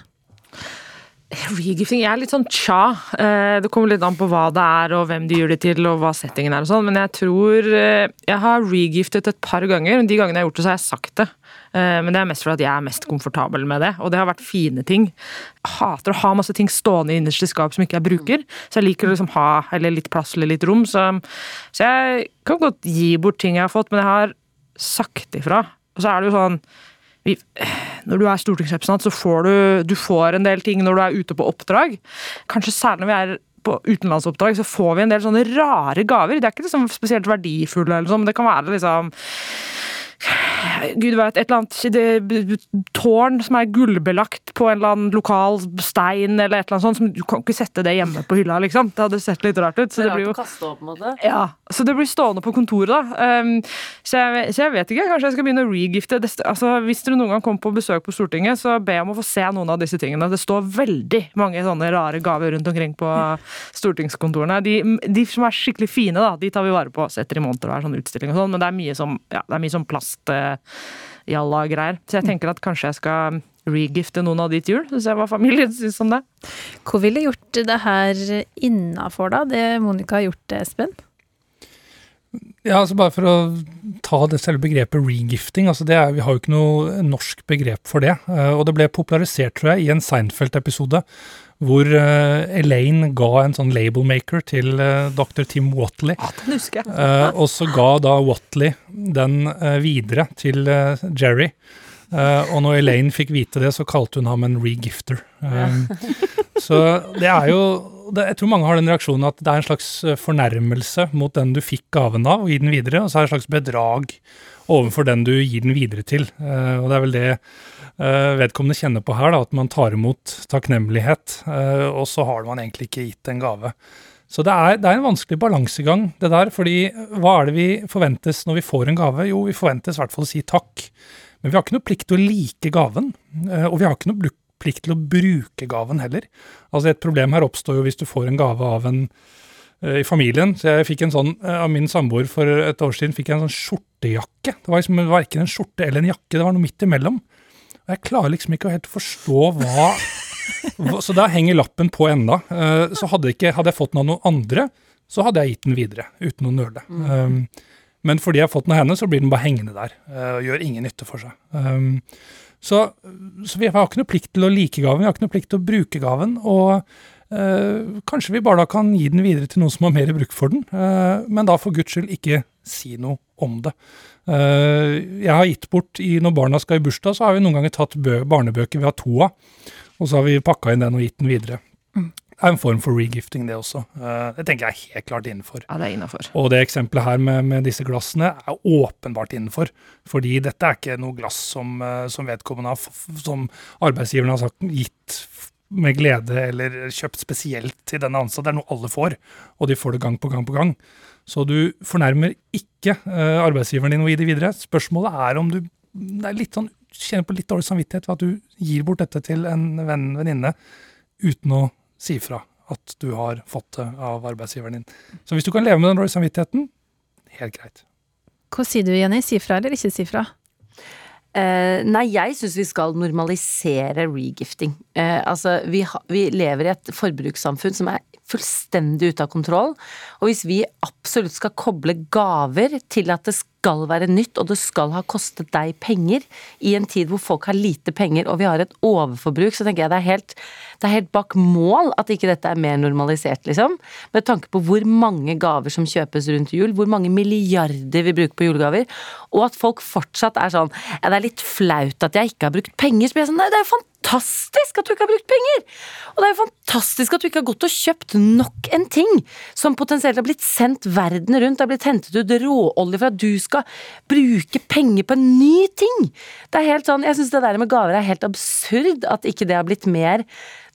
Regifting jeg er litt sånn tja. Eh, det kommer litt an på hva det er og hvem de gjør det til og hva settingen er og sånn, men jeg tror eh, Jeg har regiftet et par ganger, og de gangene jeg har gjort det, så har jeg sagt det. Men det er mest fordi jeg er mest komfortabel med det, og det har vært fine ting. Jeg hater å ha masse ting stående innerst i skap som ikke jeg bruker, så jeg liker å liksom ha eller litt plass eller litt rom. Så, så jeg kan godt gi bort ting jeg har fått, men jeg har sagt ifra. Og så er det jo sånn når du er stortingsrepresentant, så får du, du får en del ting når du er ute på oppdrag. Kanskje særlig når vi er på utenlandsoppdrag, så får vi en del sånne rare gaver. Det er ikke liksom spesielt verdifulle, eller sånn, men det kan være liksom Gud vet, et eller annet tårn som er gullbelagt på en eller annen lokal stein, eller et eller annet sånt. Som, du kan ikke sette det hjemme på hylla, liksom. Det hadde sett litt rart ut. Så det, det blir jo opp. Ja, så det blir stående på kontoret, da. Um, så, jeg, så, jeg, vet ikke. Kanskje jeg skal begynne å regifte. Altså, hvis dere noen gang kommer på besøk på Stortinget, så be om å få se noen av disse tingene. Det står veldig mange sånne rare gaver rundt omkring på stortingskontorene. De, de som er skikkelig fine, da, de tar vi vare på. Setter i monter og er sånn utstilling og sånn, men det er mye som, ja, det er mye som plast. Uh, jalla greier. Så jeg tenker at kanskje jeg skal regifte noen av ditt jul, jeg se hva familien syns om det. Hvor ville gjort det her innafor, da, det Monica har gjort, Espen? Ja, altså Bare for å ta det selve begrepet regifting. altså det er, Vi har jo ikke noe norsk begrep for det. Eh, og det ble popularisert, tror jeg, i en Seinfeld-episode hvor uh, Elaine ga en sånn labelmaker til uh, dr. Tim Watley. Ja, den husker jeg. Uh, og så ga da Watley den videre til Jerry. og når Elaine fikk vite det, så kalte hun ham en regifter. Um, så det er jo det, Jeg tror mange har den reaksjonen at det er en slags fornærmelse mot den du fikk gaven av, og gi den videre, og så er det en slags bedrag overfor den du gir den videre til. og det er vel det Eh, vedkommende kjenner på her, da, at man tar imot takknemlighet, eh, og så har man egentlig ikke gitt en gave. Så det er, det er en vanskelig balansegang, det der. fordi hva er det vi forventes når vi får en gave? Jo, vi forventes i hvert fall å si takk. Men vi har ikke noe plikt til å like gaven, eh, og vi har ikke noe plikt til å bruke gaven heller. Altså Et problem her oppstår jo hvis du får en gave av en i familien. Så jeg fikk en sånn, Av min samboer for et år siden fikk jeg en sånn skjortejakke. Det var liksom, verken en skjorte eller en jakke, det var noe midt imellom. Og jeg klarer liksom ikke helt å forstå hva, Så da henger lappen på enda. Uh, så hadde, ikke, hadde, jeg fått den av noen andre, så hadde jeg gitt den videre, uten å nøle. Mm. Um, men fordi jeg har fått den av henne, så blir den bare hengende der. Uh, og gjør ingen nytte for seg. Um, så, så, vi har ikke noe plikt til å like gaven, vi har ikke noe plikt til å bruke gaven. Og uh, kanskje vi bare da kan gi den videre til noen som har mer bruk for den. men da for guds skyld ikke si noe om det. Eh, jeg har gitt bort i, Når barna skal i bursdag, så har vi noen ganger tatt barnebøker vi har to av, og så har vi pakka inn den og gitt den videre. Mm. Det er en form for regifting, det også. Eh, det tenker jeg er helt klart innenfor. Ja, det er innenfor. Og det eksempelet her med, med, disse glassene er åpenbart innenfor. Fordi dette er ikke noe glass som, eh, som vedkommende har, som arbeidsgiveren har sagt, gitt med glede eller kjøpt spesielt til denne ansatte. Det er noe alle får, og de får det gang på gang på gang. Så du fornærmer ikke uh, arbeidsgiveren din å gi det videre. Spørsmålet er om du er sånn, kjenner på litt dårlig samvittighet ved at du gir bort dette til en venn venninne uten å si fra at du har fått det av arbeidsgiveren din. Så hvis du kan leve med den dårlige samvittigheten, helt greit. Hva sier du, Jenny? Si fra eller ikke si fra? Uh, nei, jeg syns vi skal normalisere regifting. Uh, altså, vi, ha, vi, lever i et forbrukssamfunn som er fullstendig ute av kontroll. Og hvis vi absolutt skal koble gaver til at det skal være nytt, og det skal ha kostet deg penger, i en tid hvor folk har lite penger og vi har et overforbruk, så tenker jeg det er helt, det er helt bak mål at ikke dette er mer normalisert, liksom. Med tanke på hvor mange gaver som kjøpes rundt jul, hvor mange milliarder vi bruker på julegaver, og at folk fortsatt er sånn Ja, det er litt flaut at jeg ikke har brukt penger. Så blir jeg sånn Nei, det er jo fantastisk at du ikke har brukt penger! Og det er jo fantastisk at du ikke har gått og kjøpt nok en ting som potensielt har blitt sendt verden rundt, det har blitt hentet ut råolje for at du skal bruke penger på en ny ting! Det er helt sånn, Jeg syns det der med gaver er helt absurd, at ikke det har blitt mer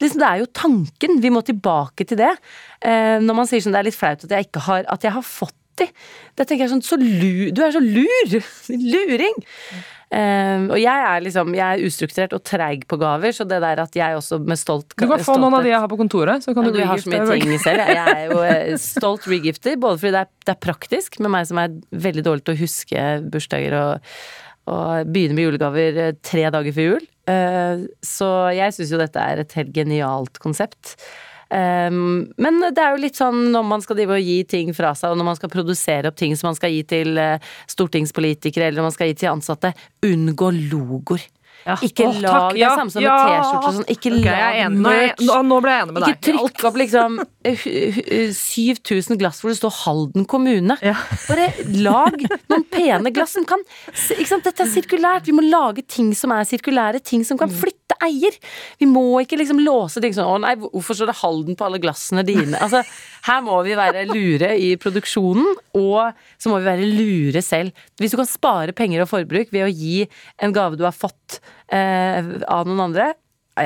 liksom, Det er jo tanken, vi må tilbake til det. Eh, når man sier sånn det er litt flaut at jeg ikke har, at jeg har fått de. Det tenker jeg sånn, så lur, Du er så lur! Luring! Um, og jeg er liksom, jeg er ustrukturert og treig på gaver, så det der at jeg også med stolt Du kan få noen av de jeg har på kontoret, så kan du du har så mye ting selv. Jeg er jo eh, stolt regifter, både fordi det er, det er, praktisk med meg som er veldig dårlig til å huske bursdager og, og begynne med julegaver eh, tre dager før jul. Uh, så jeg syns jo dette er et helt genialt konsept. Um, men det er jo litt sånn når man skal gi ting fra seg, og når man skal produsere opp ting som man skal gi til uh, stortingspolitikere eller man skal gi til ansatte, unngå logoer. Ja. Ikke oh, lag Det samme som ja. med T-skjorte. Sånn. Ikke okay, lag merch. Nå, nå, ble jeg enig med deg. Ikke trykk opp liksom 7000 glass hvor det står Halden kommune. Ja. Bare lag noen pene glass som kan Dette er sirkulært. Vi må lage ting som er sirkulære. Ting som kan mm. flytte eier. Vi må ikke liksom låse ting sånn Å nei, hvorfor står det Halden på alle glassene dine? Altså, her må vi være lure i produksjonen, og så må vi være lure selv. Hvis du kan spare penger og forbruk ved å gi en gave du har fått eh, av noen andre,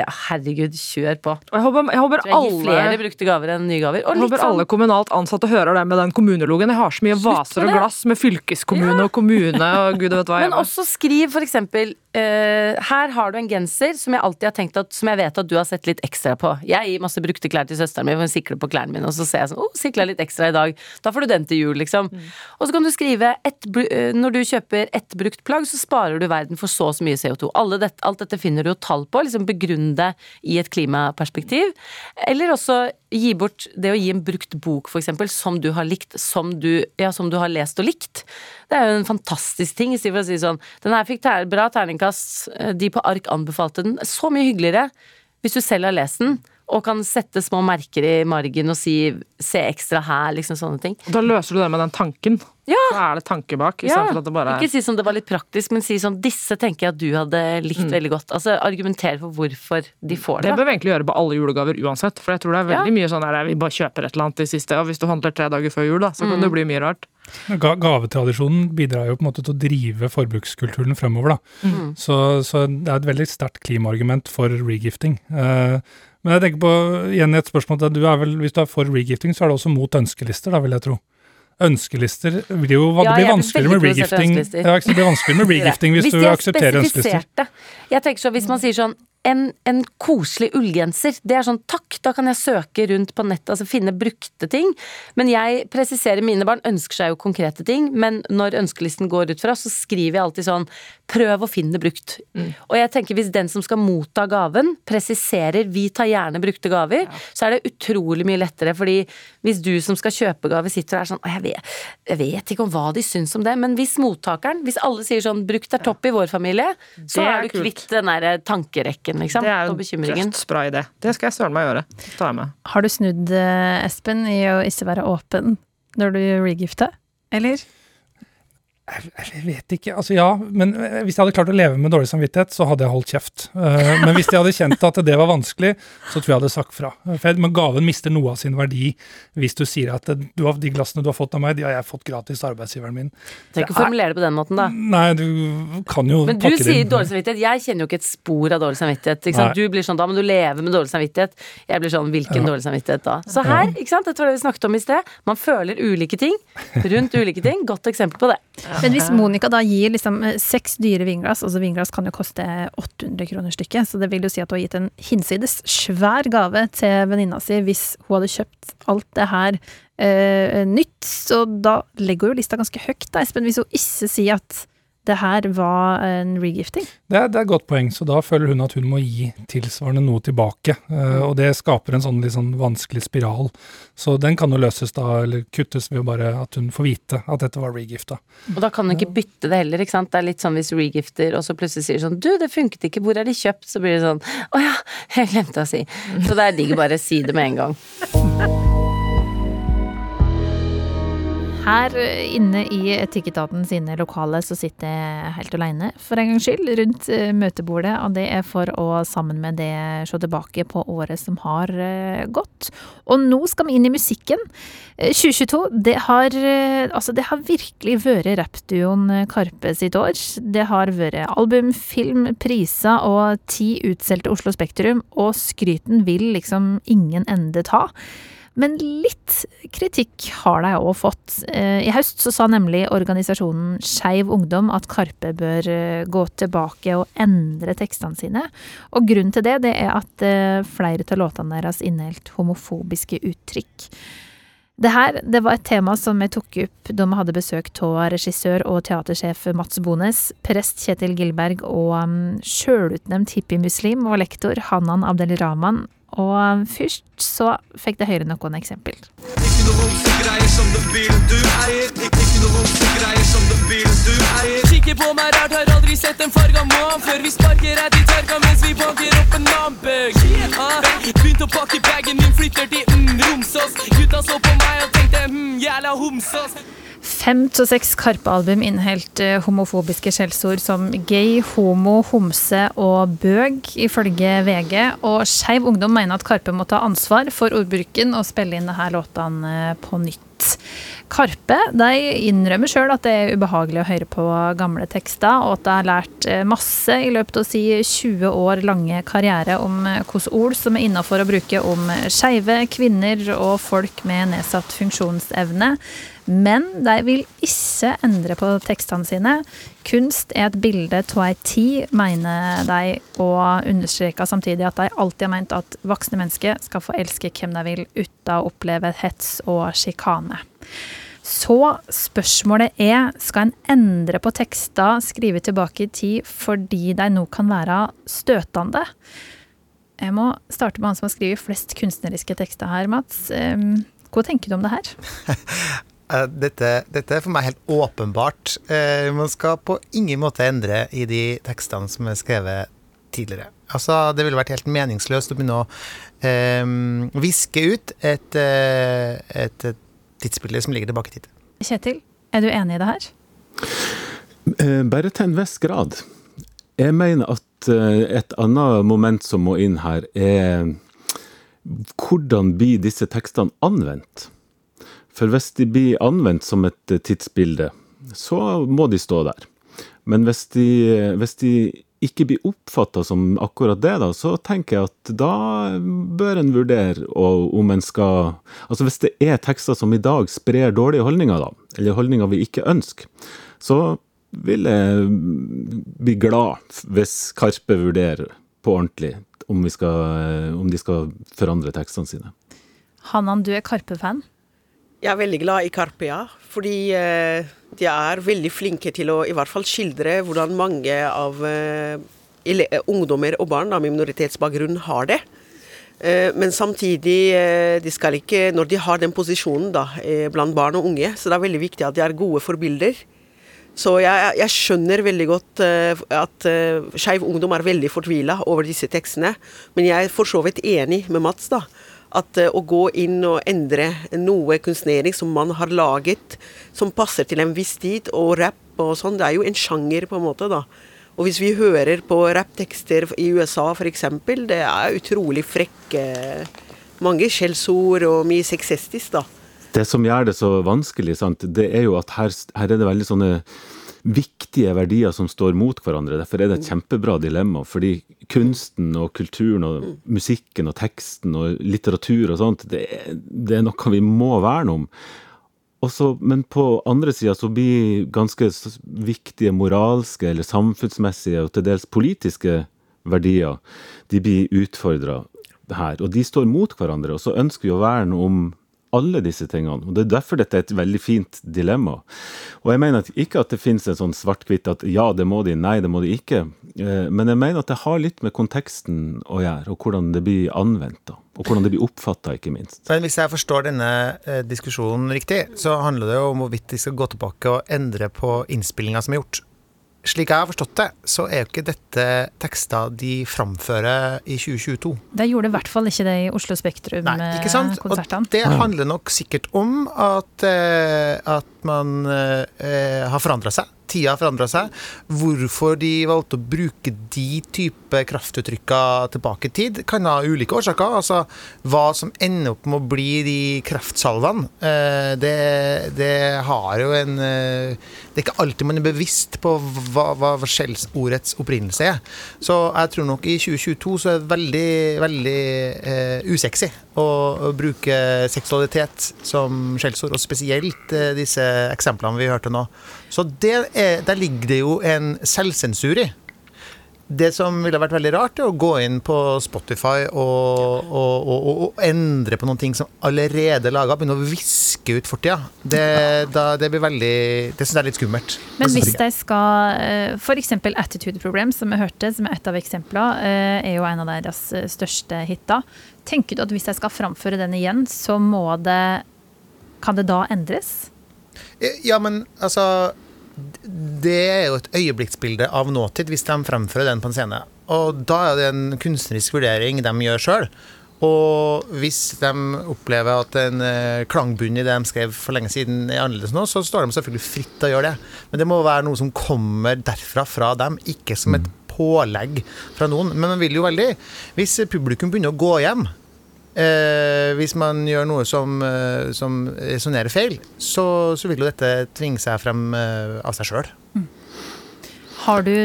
ja, herregud, kjør på. Jeg håper, jeg håper alle flere brukte gaver enn nye gaver. jeg håper sånn, alle kommunalt ansatte hører det med den kommunelogen. Jeg har så mye vaser og glass med fylkeskommune ja. og kommune og gud vet hva. Men også skriv for eksempel uh, Her har du en genser som jeg alltid har tenkt at Som jeg vet at du har sett litt ekstra på. Jeg gir masse brukte klær til søsteren min, for hun sikler på klærne mine, og så ser jeg sånn Å, oh, sikla litt ekstra i dag. Da får du den til jul, liksom. Mm. Og så kan du skrive et, uh, Når du kjøper ett brukt plagg, så sparer du verden for så og så mye CO2. Det, alt dette finner du jo tall på. liksom Begrunn det i et klimaperspektiv. Eller også gi bort det å gi en brukt bok, f.eks., som du har likt, som du, ja, som du har lest og likt. Det er jo en fantastisk ting, istedenfor å si sånn Den her fikk bra terningkast, de på ark anbefalte den. Så mye hyggeligere hvis du selv har lest den og kan sette små merker i margen og si 'se ekstra her', liksom sånne ting. Da løser du det med den tanken. Ja. Så er det tanke bak. Ja. For at det bare er... Ikke si som det var litt praktisk, men si sånn 'disse tenker jeg at du hadde likt mm. veldig godt'. Altså Argumentere for hvorfor de får det. Det bør vi egentlig gjøre på alle julegaver uansett, for jeg tror det er veldig ja. mye sånn der vi bare kjøper et eller annet i siste, og hvis du handler tre dager før jul, da, så kan mm. det bli mye rart. Gavetradisjonen bidrar jo på en måte til å drive forbrukskulturen fremover, da. Mm. Så, så, det er et veldig sterkt klimaargument for regifting. Uh, men jeg tenker på igjen et spørsmål til du er vel, Hvis du er for regifting, så er det også mot ønskelister, da, vil jeg tro. Ønskelister blir jo ja, Det blir vanskeligere med regifting ja, det blir vanskeligere med regifting hvis, hvis du aksepterer ønskelister. Jeg tenker så, Hvis man sier sånn en, en, koselig ullgenser. Det er sånn takk, da kan jeg søke rundt på nettet, altså finne brukte ting. Men jeg presiserer, mine barn ønsker seg jo konkrete ting, men når ønskelisten går ut fra, så skriver jeg alltid sånn prøv å finne brukt. Mm. Og jeg tenker hvis den som skal motta gaven, presiserer vi tar gjerne brukte gaver, ja. så er det utrolig mye lettere, fordi hvis du som skal kjøpe gave sitter og er sånn jeg vet, jeg vet ikke om hva de syns om det, men hvis mottakeren, hvis alle sier sånn brukt er topp i vår familie, så er, er du kvitt den derre tankerekken skrekken, liksom. Det er jo dødsbra idé. Det skal jeg søren meg gjøre. Ta jeg med. Har du snudd, eh, Espen, i å ikke være åpen når du regifter, eller? Jeg, jeg, vet ikke. Altså ja, men eh, hvis jeg hadde klart å leve med dårlig samvittighet, så hadde jeg holdt kjeft. Uh, men hvis jeg hadde kjent at det var vanskelig, så tror jeg jeg hadde sagt fra. For men gaven mister noe av sin verdi hvis du sier at du har, de glassene du har fått av meg, de har jeg fått gratis av arbeidsgiveren min. Trenger ikke å formulere det på den måten, da. Nei, du kan jo Men du sier dårlig samvittighet. Jeg kjenner jo ikke et spor av dårlig samvittighet. Du blir sånn da men du lever med dårlig samvittighet. Jeg blir sånn hvilken ja. dårlig samvittighet da? Så her, ikke sant, dette var det vi snakket om i sted. Man føler ulike ting rundt ulike ting. Godt eksempel på det. Men hvis Monica da gir liksom eh, seks dyre vinglass, altså vinglass kan jo koste 800 kroner stykket, så det vil jo si at hun har gitt en hinsides svær gave til venninna si hvis hun hadde kjøpt alt det her eh, nytt, så da legger jo lista ganske høyt, da, Espen, hvis hun ikke sier at det her var en regifting? Det er, det er et godt poeng, så da føler hun at hun må gi tilsvarende noe tilbake. Uh, og det skaper en sånn litt sånn vanskelig spiral. Så den kan jo løses da, eller kuttes ved bare at hun får vite at dette var regifta. Og da kan hun ikke bytte det heller, ikke sant. Det er litt sånn hvis regifter og så plutselig sier sånn du, det funket ikke, hvor er de kjøpt? Så blir det sånn å ja, jeg glemte å si. Så det er digg å bare si det med en gang. Her inne i Etikketaten sine lokale så sitter jeg helt alene, for en gangs skyld, rundt eh, møtebordet. Og det er for å sammen med det se tilbake på året som har eh, gått. Og nå skal vi inn i musikken. 2022, eh, det har, altså det har virkelig vært rappduoen Karpe sitt år. Det har vært album, film, priser og ti utsolgte Oslo Spektrum, og skryten vil liksom ingen ende ta. Men litt kritikk har de òg fått. Eh, I høst så sa nemlig organisasjonen Skeiv Ungdom at Karpe bør eh, gå tilbake og endre tekstene sine. Og grunnen til det, det er at eh, flere av låtene deres inneholdt homofobiske uttrykk. Det her det var et tema som jeg tok opp da vi hadde besøk av regissør og teatersjef Mats Bones, prest Kjetil Gilberg og um, sjølutnevnt hippiemuslim og lektor Hanan Abdelrahman og først så fikk det høre noen eksempel. Kikker på meg rart, har aldri sett en farga mann før vi sparker rett i targa mens vi banker opp en nambøg. Ah, Begynte å pakke bagen min, flytter til mm, Romsås. Gutta så på meg og tenkte hm, jævla homsås. Fem til seks Karpe-album inneholdt eh, homofobiske skjellsord som gay, homo, homse og bøg, ifølge VG. Og Skeiv Ungdom mener at Karpe må ta ansvar for ordbruken og spille inn disse låtene eh, på nytt. Karpe de innrømmer sjøl at det er ubehagelig å høre på gamle tekster, og at de har lært eh, masse i løpet av si 20 år lange karriere om hvilke ord som er innafor å bruke om skeive, kvinner og folk med nedsatt funksjonsevne. Men de vil ikke endre på tekstene sine. Kunst er et bilde av ei tid, mener de, og understreker samtidig at de alltid har ment at voksne mennesker skal få elske hvem de vil, uten å oppleve hets og sjikane. Så spørsmålet er, skal en endre på tekster skrevet tilbake i tid fordi de nå kan være støtende? Jeg må starte med han som har skrevet flest kunstneriske tekster her, Mats. Hva tenker du om det her? Eh, dette, dette, er for meg helt åpenbart. Eh, man skal på ingen måte endre i de tekstene som er skrevet tidligere. Altså, det ville vært helt meningsløst å begynne å eh, viske ut et, eh, et, et tidsbilde som ligger tilbake i tid. Kjetil, er du enig i det her? Eh, bare til en viss grad. Jeg mener at et annet moment som må inn her, er hvordan blir disse tekstene anvendt? For hvis de blir anvendt som et eh, tidsbilde, så må de stå der. Men hvis de, hvis de ikke blir oppfatta som akkurat det, da, så tenker jeg at da bør en vurdere om en skal Altså hvis det er tekster som i dag sprer dårlige holdninger, da, eller holdninger vi ikke ønsker, så vil jeg bli glad hvis Karpe vurderer på ordentlig om, skal, om de skal forandre tekstene sine. Hanan, du er Karpe-fan? Jeg er veldig glad i Karpia, fordi eh, de er veldig flinke til å i hvert fall skildre hvordan mange av eh, ungdommer og barn med minoritetsbakgrunn har det. Eh, men samtidig, de skal ikke, når de har den posisjonen da, blant barn og unge, så det er veldig viktig at de er gode forbilder. Så jeg, jeg skjønner veldig godt at Skeiv Ungdom er veldig fortvila over disse tekstene, men jeg er for så vidt enig med Mats. da, at eh, å gå inn og endre noe kunstnering som man har laget, som passer til en viss tid, og rapp og sånn, det er jo en sjanger, på en måte, da. Og hvis vi hører på rapptekster i USA f.eks., det er utrolig frekke Mange skjellsord og mye sexistisk, da. Det som gjør det så vanskelig, sant, det er jo at her, her er det veldig sånne viktige verdier som står mot hverandre. Derfor er det et kjempebra dilemma. Fordi kunsten og kulturen og musikken og teksten og litteratur og sånt, det, det er noe vi må verne om. Også, men på andre sida så blir ganske viktige moralske eller samfunnsmessige og til dels politiske verdier de blir utfordra her. Og de står mot hverandre. Og så ønsker vi å verne om alle disse tingene. Og Det er derfor dette er et veldig fint dilemma. Og jeg mener ikke at det finnes en sånn svart-hvitt at ja, det må de, nei, det må de ikke. Eh, Men jeg mener at det har litt med konteksten å gjøre, og hvordan det blir anvendt. da. Og hvordan det blir oppfatta, ikke minst. Men hvis jeg forstår denne eh, diskusjonen riktig, så handler det jo om hvorvidt de skal gå tilbake og endre på innspillinga som er gjort. Slik jeg har forstått det, så er jo ikke dette tekster de framfører i 2022. De gjorde i hvert fall ikke det i Oslo Spektrum-konsertene. det handler nok sikkert om at, eh, at man eh, har forandra seg. Tida forandra seg. Hvorfor de valgte å bruke de type kraftuttrykka tilbake i tid, kan ha ulike årsaker. Altså hva som ender opp med å bli de kraftsalvene, eh, det, det har jo en eh, Det er ikke alltid man er bevisst på hva, hva skjellsordets opprinnelse er. Så jeg tror nok i 2022 så er det veldig, veldig eh, usexy å, å bruke seksualitet som skjellsord, og spesielt eh, disse eksemplene vi hørte nå. Så det er, der ligger det jo en selvsensur i. Det som ville vært veldig rart, er å gå inn på Spotify og, og, og, og endre på noen ting som allerede er laga, begynne å viske ut fortida. Det, da, det blir veldig Det syns jeg er litt skummelt. Men hvis de skal F.eks. Attitude Problem, som vi hørte, som er et av eksemplene, eh, er jo en av deres eh, største hiter. Tenker du at hvis de skal framføre den igjen, så må det Kan det da endres? Ja, men altså Det er jo et øyeblikksbilde av nåtid hvis de fremfører den på en scene. Og da er det en kunstnerisk vurdering de gjør sjøl. Og hvis de opplever at en eh, klangbunn i det de skrev for lenge siden er annerledes nå, så står de selvfølgelig fritt til å gjøre det. Men det må være noe som kommer derfra, fra dem, ikke som et pålegg fra noen. Men man vil jo veldig Hvis publikum begynner å gå hjem Eh, hvis man gjør noe som, eh, som resonnerer feil, så, så vil jo dette tvinge seg frem eh, av seg sjøl. Har du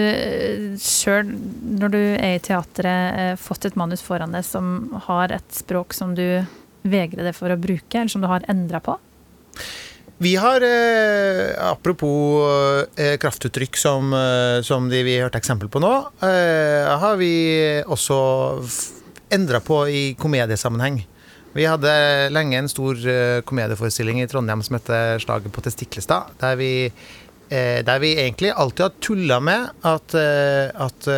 sjøl, når du er i teatret, eh, fått et manus foran deg som har et språk som du vegrer deg for å bruke, eller som du har endra på? Vi har, eh, apropos eh, kraftuttrykk som, eh, som de vi hørte eksempel på nå, eh, har vi også endra på i komediesammenheng. Vi hadde lenge en stor eh, komedieforestilling i Trondheim som het 'Slaget på Testiklestad', der vi, eh, der vi egentlig alltid har tulla med at, eh, at,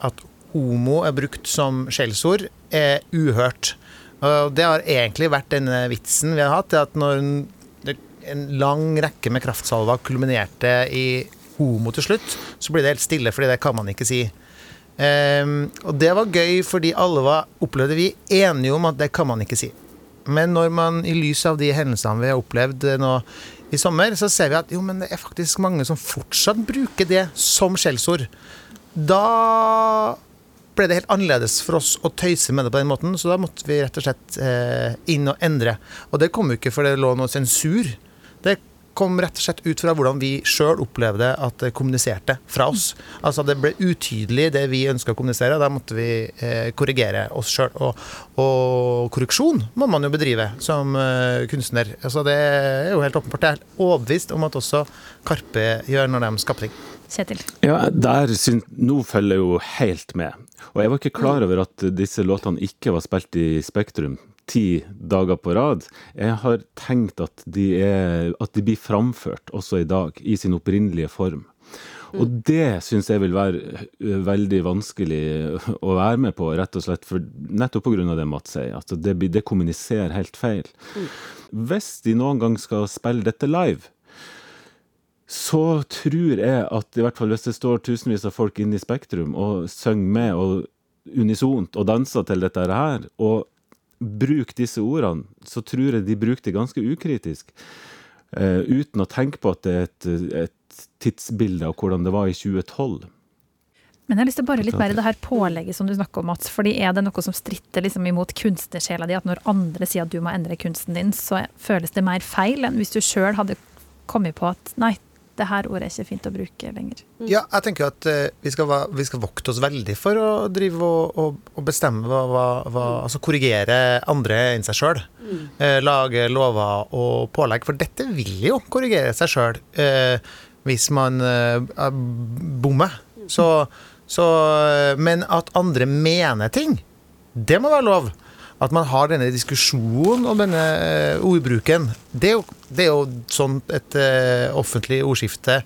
at homo er brukt som skjellsord, er uhørt. Og det har egentlig vært denne vitsen vi har hatt, at når en, en lang rekke med kraftsalver kulminerte i homo til slutt, så blir det helt stille, fordi det kan man ikke si. Ehm, og det var gøy fordi alle var, opplevde vi enige om at det kan man ikke si. Men når man i lys av de hendelsene vi har opplevd eh, nå i sommer, så ser vi at jo, men det er faktisk mange som fortsatt bruker det som skjellsord. Da ble det helt annerledes for oss å tøyse med det på den måten, så da måtte vi rett og slett eh, inn og endre. Og det kom jo ikke for det lå noe sensur. Det kom rett og slett ut fra hvordan vi sjøl opplevde at det kommuniserte fra oss. Altså det ble utydelig det vi ønska å kommunisere, og da måtte vi eh, korrigere oss sjøl. Og, og korreksjon må man jo bedrive som eh, kunstner. Altså det er jo helt åpenbart. Jeg er overbevist om at også Karpe gjør når de skaper ting. Kjetil? Ja, der syns, Nå følger jeg jo helt med. Og jeg var ikke klar over at disse låtene ikke var spilt i Spektrum ti dager på rad. Jeg har tenkt at de, er, at de blir framført også i dag, i sin opprinnelige form. Og det syns jeg vil være veldig vanskelig å være med på, rett og slett for, nettopp pga. det Mats sier. At det, det kommuniserer helt feil. Hvis de noen gang skal spille dette live, så tror jeg at i hvert fall hvis det står tusenvis av folk inne i Spektrum og synger med og unisont og danser til dette her, og bruker disse ordene, så tror jeg de bruker det ganske ukritisk. Uh, uten å tenke på at det er et, et tidsbilde av hvordan det var i 2012. Men jeg har lyst til å bare litt mer i det her pålegget som du snakker om, Mats. Fordi er det noe som stritter liksom imot kunstnersjela di, at når andre sier at du må endre kunsten din, så føles det mer feil enn hvis du sjøl hadde kommet på at nei, det her ordet er ikke fint å bruke lenger. Ja, jeg tenker at uh, vi, skal, vi skal vokte oss veldig for å drive og, og, og bestemme hva, hva, hva Altså korrigere andre enn seg sjøl. Eh, lage lover og pålegg. For dette vil jo korrigere seg sjøl uh, hvis man eh, er- bommer. Så, så eh, Men at andre mener ting, det må være lov. At man har denne diskusjonen om denne eh, ordbruken. Det er jo, det er jo sånn et uh, offentlig ordskifte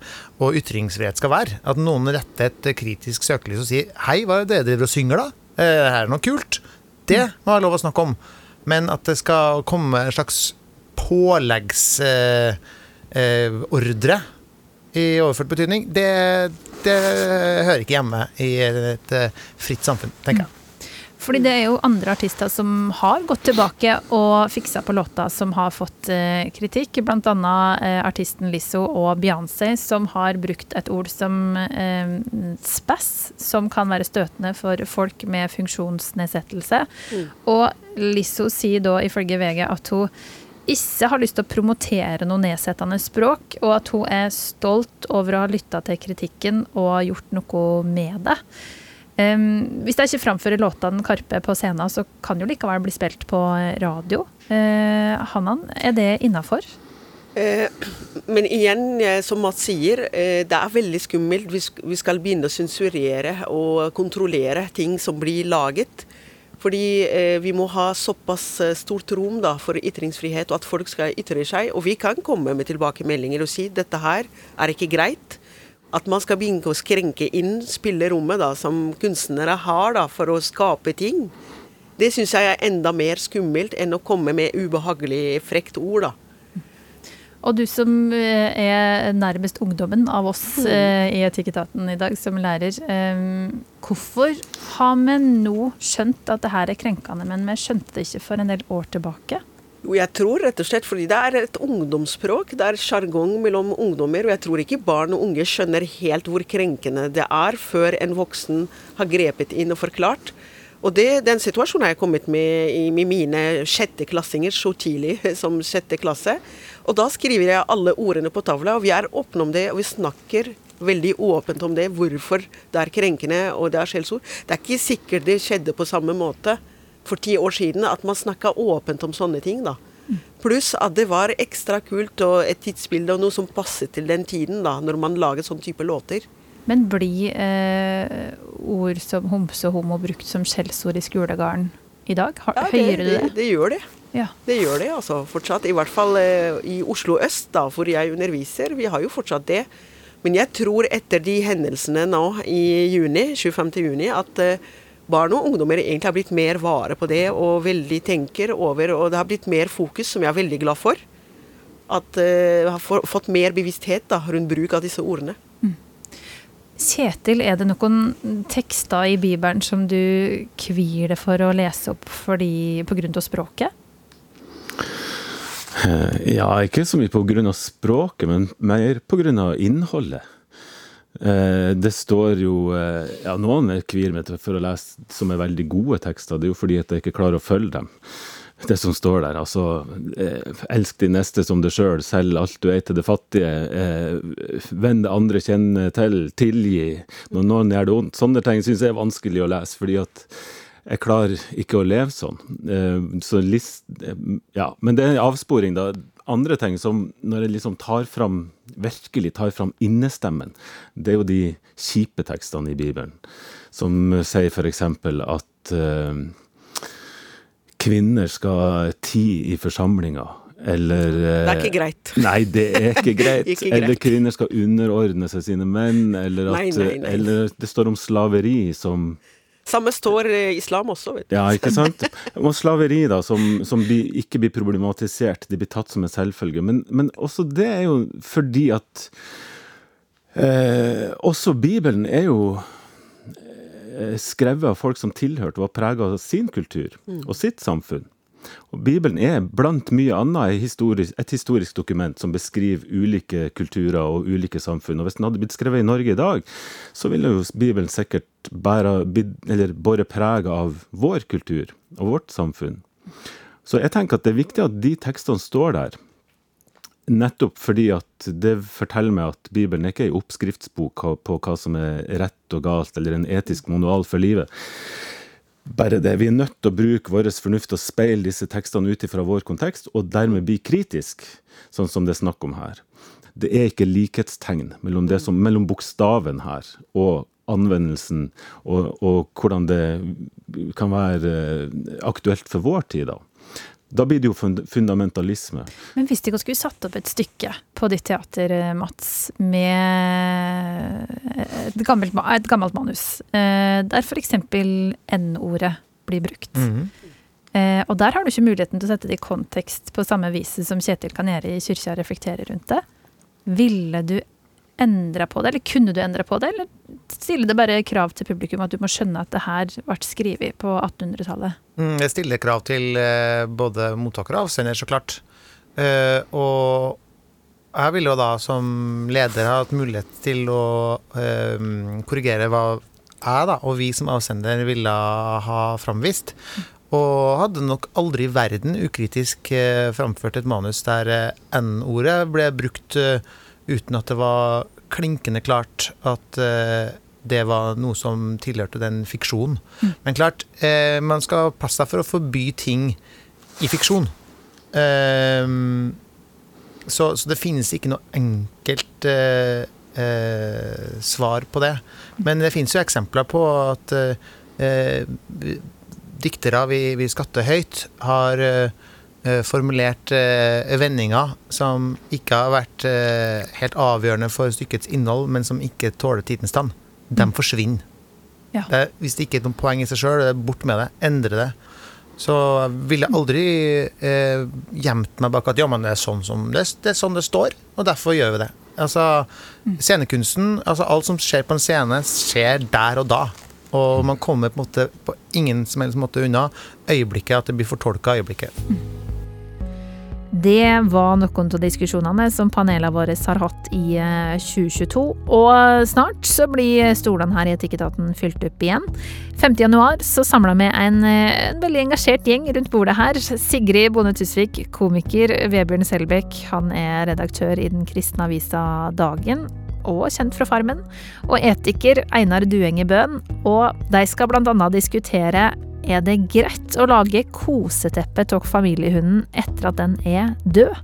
og ytringsfrihet skal være. At noen retter et kritisk søkelys og sier 'hei, hva er det dere driver og synger', da? Eh, det her er noe kult. Det må være lov å snakke om. Men at det skal komme en slags påleggsordre uh, i overført betydning, det, det hører ikke hjemme i et fritt samfunn, tenker jeg. Fordi det er jo andre artister som har gått tilbake og fiksa på låta som har fått eh, kritikk. Blant annet eh, artisten Lizzo og Beyoncé som har brukt et ord som eh, spass, som kan være støtende for folk med funksjonsnedsettelse. Mm. Og Lizzo sier da ifølge VG at hun ikke har lyst til å promotere noe nedsettende språk, og at hun er stolt over å ha lytta til kritikken og gjort noe med det. Um, hvis jeg ikke framfører låtene Karpe på scenen, så kan jo likevel bli spilt på radio. Uh, Hanan, er det innafor? Eh, men igjen, som Mats sier, eh, det er veldig skummelt hvis vi skal begynne å sensurere og kontrollere ting som blir laget. Fordi eh, vi må ha såpass eh, stort rom da, for ytringsfrihet, og at folk skal ytre seg. Og vi kan komme med tilbakemeldinger og si dette her er ikke greit at man skal begynne å skrenke inn spillerommet da, som kunstnere har da, for å skape ting, det syns jeg er enda mer skummelt enn å komme med ubehagelig frekt ord. da. Og du som eh, er nærmest ungdommen av oss mm. eh, i Etikketaten i dag, som lærer. Eh, hvorfor har vi nå skjønt at det her er krenkende, men vi skjønte det ikke for en del år tilbake? Jo, jeg tror rett og slett fordi det er et ungdomsspråk. Det er sjargong mellom ungdommer. Og jeg tror ikke barn og unge skjønner helt hvor krenkende det er før en voksen har grepet inn og forklart. Og det, den situasjonen har jeg kommet med i med mine sjetteklassinger så tidlig som sjette klasse. Og da skriver jeg alle ordene på tavla, og vi er åpne om det, og vi snakker veldig åpent om det. Hvorfor det er krenkende og det er skjellsord. Det er ikke sikkert det skjedde på samme måte for ti år siden, at man snakka åpent om sånne ting. da. Pluss at det var ekstra kult og et tidsbilde og noe som passet til den tiden, da, når man laget sånn type låter. Men blir eh, ord som homse og homo brukt som skjellsord i skolegården i dag? Har, ja, det, hører du det? Det, det gjør det. Ja. Det gjør det altså fortsatt. I hvert fall eh, i Oslo øst, da, hvor jeg underviser. Vi har jo fortsatt det. Men jeg tror etter de hendelsene nå i juni, 25. juni, at eh, barn og ungdommer egentlig har blitt mer vare på det og veldig tenker over, og det har blitt mer fokus, som jeg er veldig glad for. At uh, har fått mer bevissthet da, rundt bruk av disse ordene. Mm. Kjetil, er det noen tekster i Bibelen som du kvier deg for å lese opp fordi, på grunn av språket? Eh, ja, ikke så mye på grunn av språket, men mer på grunn av innholdet. Eh, det står jo eh, ja, Noen er kvir meg for å lese som er veldig gode tekster. Det er jo fordi at jeg ikke klarer å følge dem. Det som står der. Altså, eh, elsk din neste som deg sjøl, selg alt du er til det fattige. Venn det andre kjenner til, tilgi når noen gjør det vondt. Sånne ting syns jeg er vanskelig å lese, fordi at jeg klarer ikke å leve sånn. Så list, ja, men det er en avsporing, da andre ting som når jeg liksom tar fram, virkelig tar fram innestemmen, det er jo de kjipe tekstene i Bibelen. Som sier f.eks. at uh, kvinner skal tie i forsamlinga. Eller uh, Det er ikke greit. Nei, det er ikke greit. ikke greit. Eller kvinner skal underordne seg sine menn. Eller, at, nei, nei, nei. eller det står om slaveri som samme står islam også, vet du. Ja, ikke sant. Og slaveri, da, som, som blir, ikke blir problematisert, de blir tatt som en selvfølge. Men, men også det er jo fordi at eh, Også Bibelen er jo eh, skrevet av folk som tilhørte og var prega av sin kultur og sitt samfunn. Og Bibelen er blant mye annet historisk, et historisk dokument som beskriver ulike kulturer og ulike samfunn. Og Hvis den hadde blitt skrevet i Norge i dag, så ville jo Bibelen sikkert båret preg av vår kultur og vårt samfunn. Så jeg tenker at det er viktig at de tekstene står der. Nettopp fordi at det forteller meg at Bibelen ikke er en oppskriftsbok på hva som er rett og galt, eller en etisk manual for livet bare det. Vi er nødt til å bruke vår fornuft og speile disse tekstene ut ifra vår kontekst, og dermed bli kritisk, sånn som det er snakk om her. Det er ikke likhetstegn mellom, det som, mellom bokstaven her og anvendelsen, og, og hvordan det kan være eh, aktuelt for vår tid. da. Da blir det jo fundamentalisme. Men hvis dere skulle satt opp et stykke på ditt teater, eh, Mats, med et gammelt, et gammelt manus, eh, der f.eks. N-ordet blir brukt. Mm -hmm. Og der har du ikke muligheten til å sette det i kontekst på samme vis som Kjetil kan gjøre i Kyrkja reflekterer rundt det. Ville du endra på det, eller kunne du endra på det, eller stiller det bare krav til publikum at du må skjønne at det her ble skrevet på 1800-tallet? Mm, jeg stiller krav til uh, både mottakere og avsender, så klart. Uh, og jeg ville jo da som leder ha hatt mulighet til å uh, korrigere hva jeg da, og vi som avsender ville ha framvist. Og hadde nok aldri i verden ukritisk framført et manus der N-ordet ble brukt uten at det var klinkende klart at eh, det var noe som tilhørte den fiksjonen. Mm. Men klart, eh, man skal passe seg for å forby ting i fiksjon. Eh, så, så, det finnes ikke noe enkelt svar på det. Men det finnes jo eksempler på at diktere vi, vi skatter høyt, har Eh, formulert eh, vendinger som ikke har vært eh, helt avgjørende for stykkets innhold, men som ikke tåler tidens tann. De mm. forsvinner. Ja. Det, hvis det ikke er noen poeng i seg sjøl, bort med det. Endre det. Så ville jeg aldri eh, gjemt meg bak at ja, men det er, sånn som det, det, er sånn det står, og derfor gjør vi det. Altså, mm. Scenekunsten, altså alt som skjer på en scene, skjer der og da. Og man kommer på, en måte, på ingen som helst måte unna øyeblikket, at det blir fortolka øyeblikket. Det var noen av diskusjonene som panelene våre har hatt i 2022. Eh, og snart så blir stolene her i Etikketaten fylt opp igjen. 5.1 så samla vi en, eh, en, veldig engasjert gjeng rundt bordet her. Sigrid Bonde Tusvik, komiker. Vebjørn Selbekk, han er redaktør i den kristne avisa Dagen og kjent fra Farmen. Og etiker Einar Duenge Bøhn. Og de skal annet diskutere er det greit å lage koseteppe av familiehunden etter at den er død.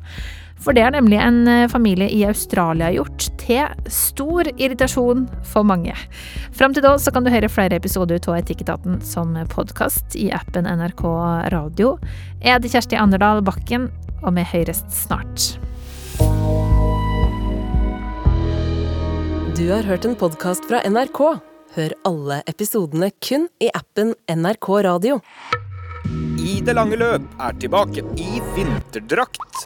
For det har nemlig en eh, familie i Australia gjort, til stor irritasjon for mange. Fram til da så kan du høre flere episoder av Etikketaten som podkast i appen NRK Radio. Jeg heter Kjersti Anderdal Bakken, og vi høres snart. Du har hørt en podkast fra NRK. Hør alle episodene kun i appen NRK Radio. I det lange løp er tilbake i vinterdrakt.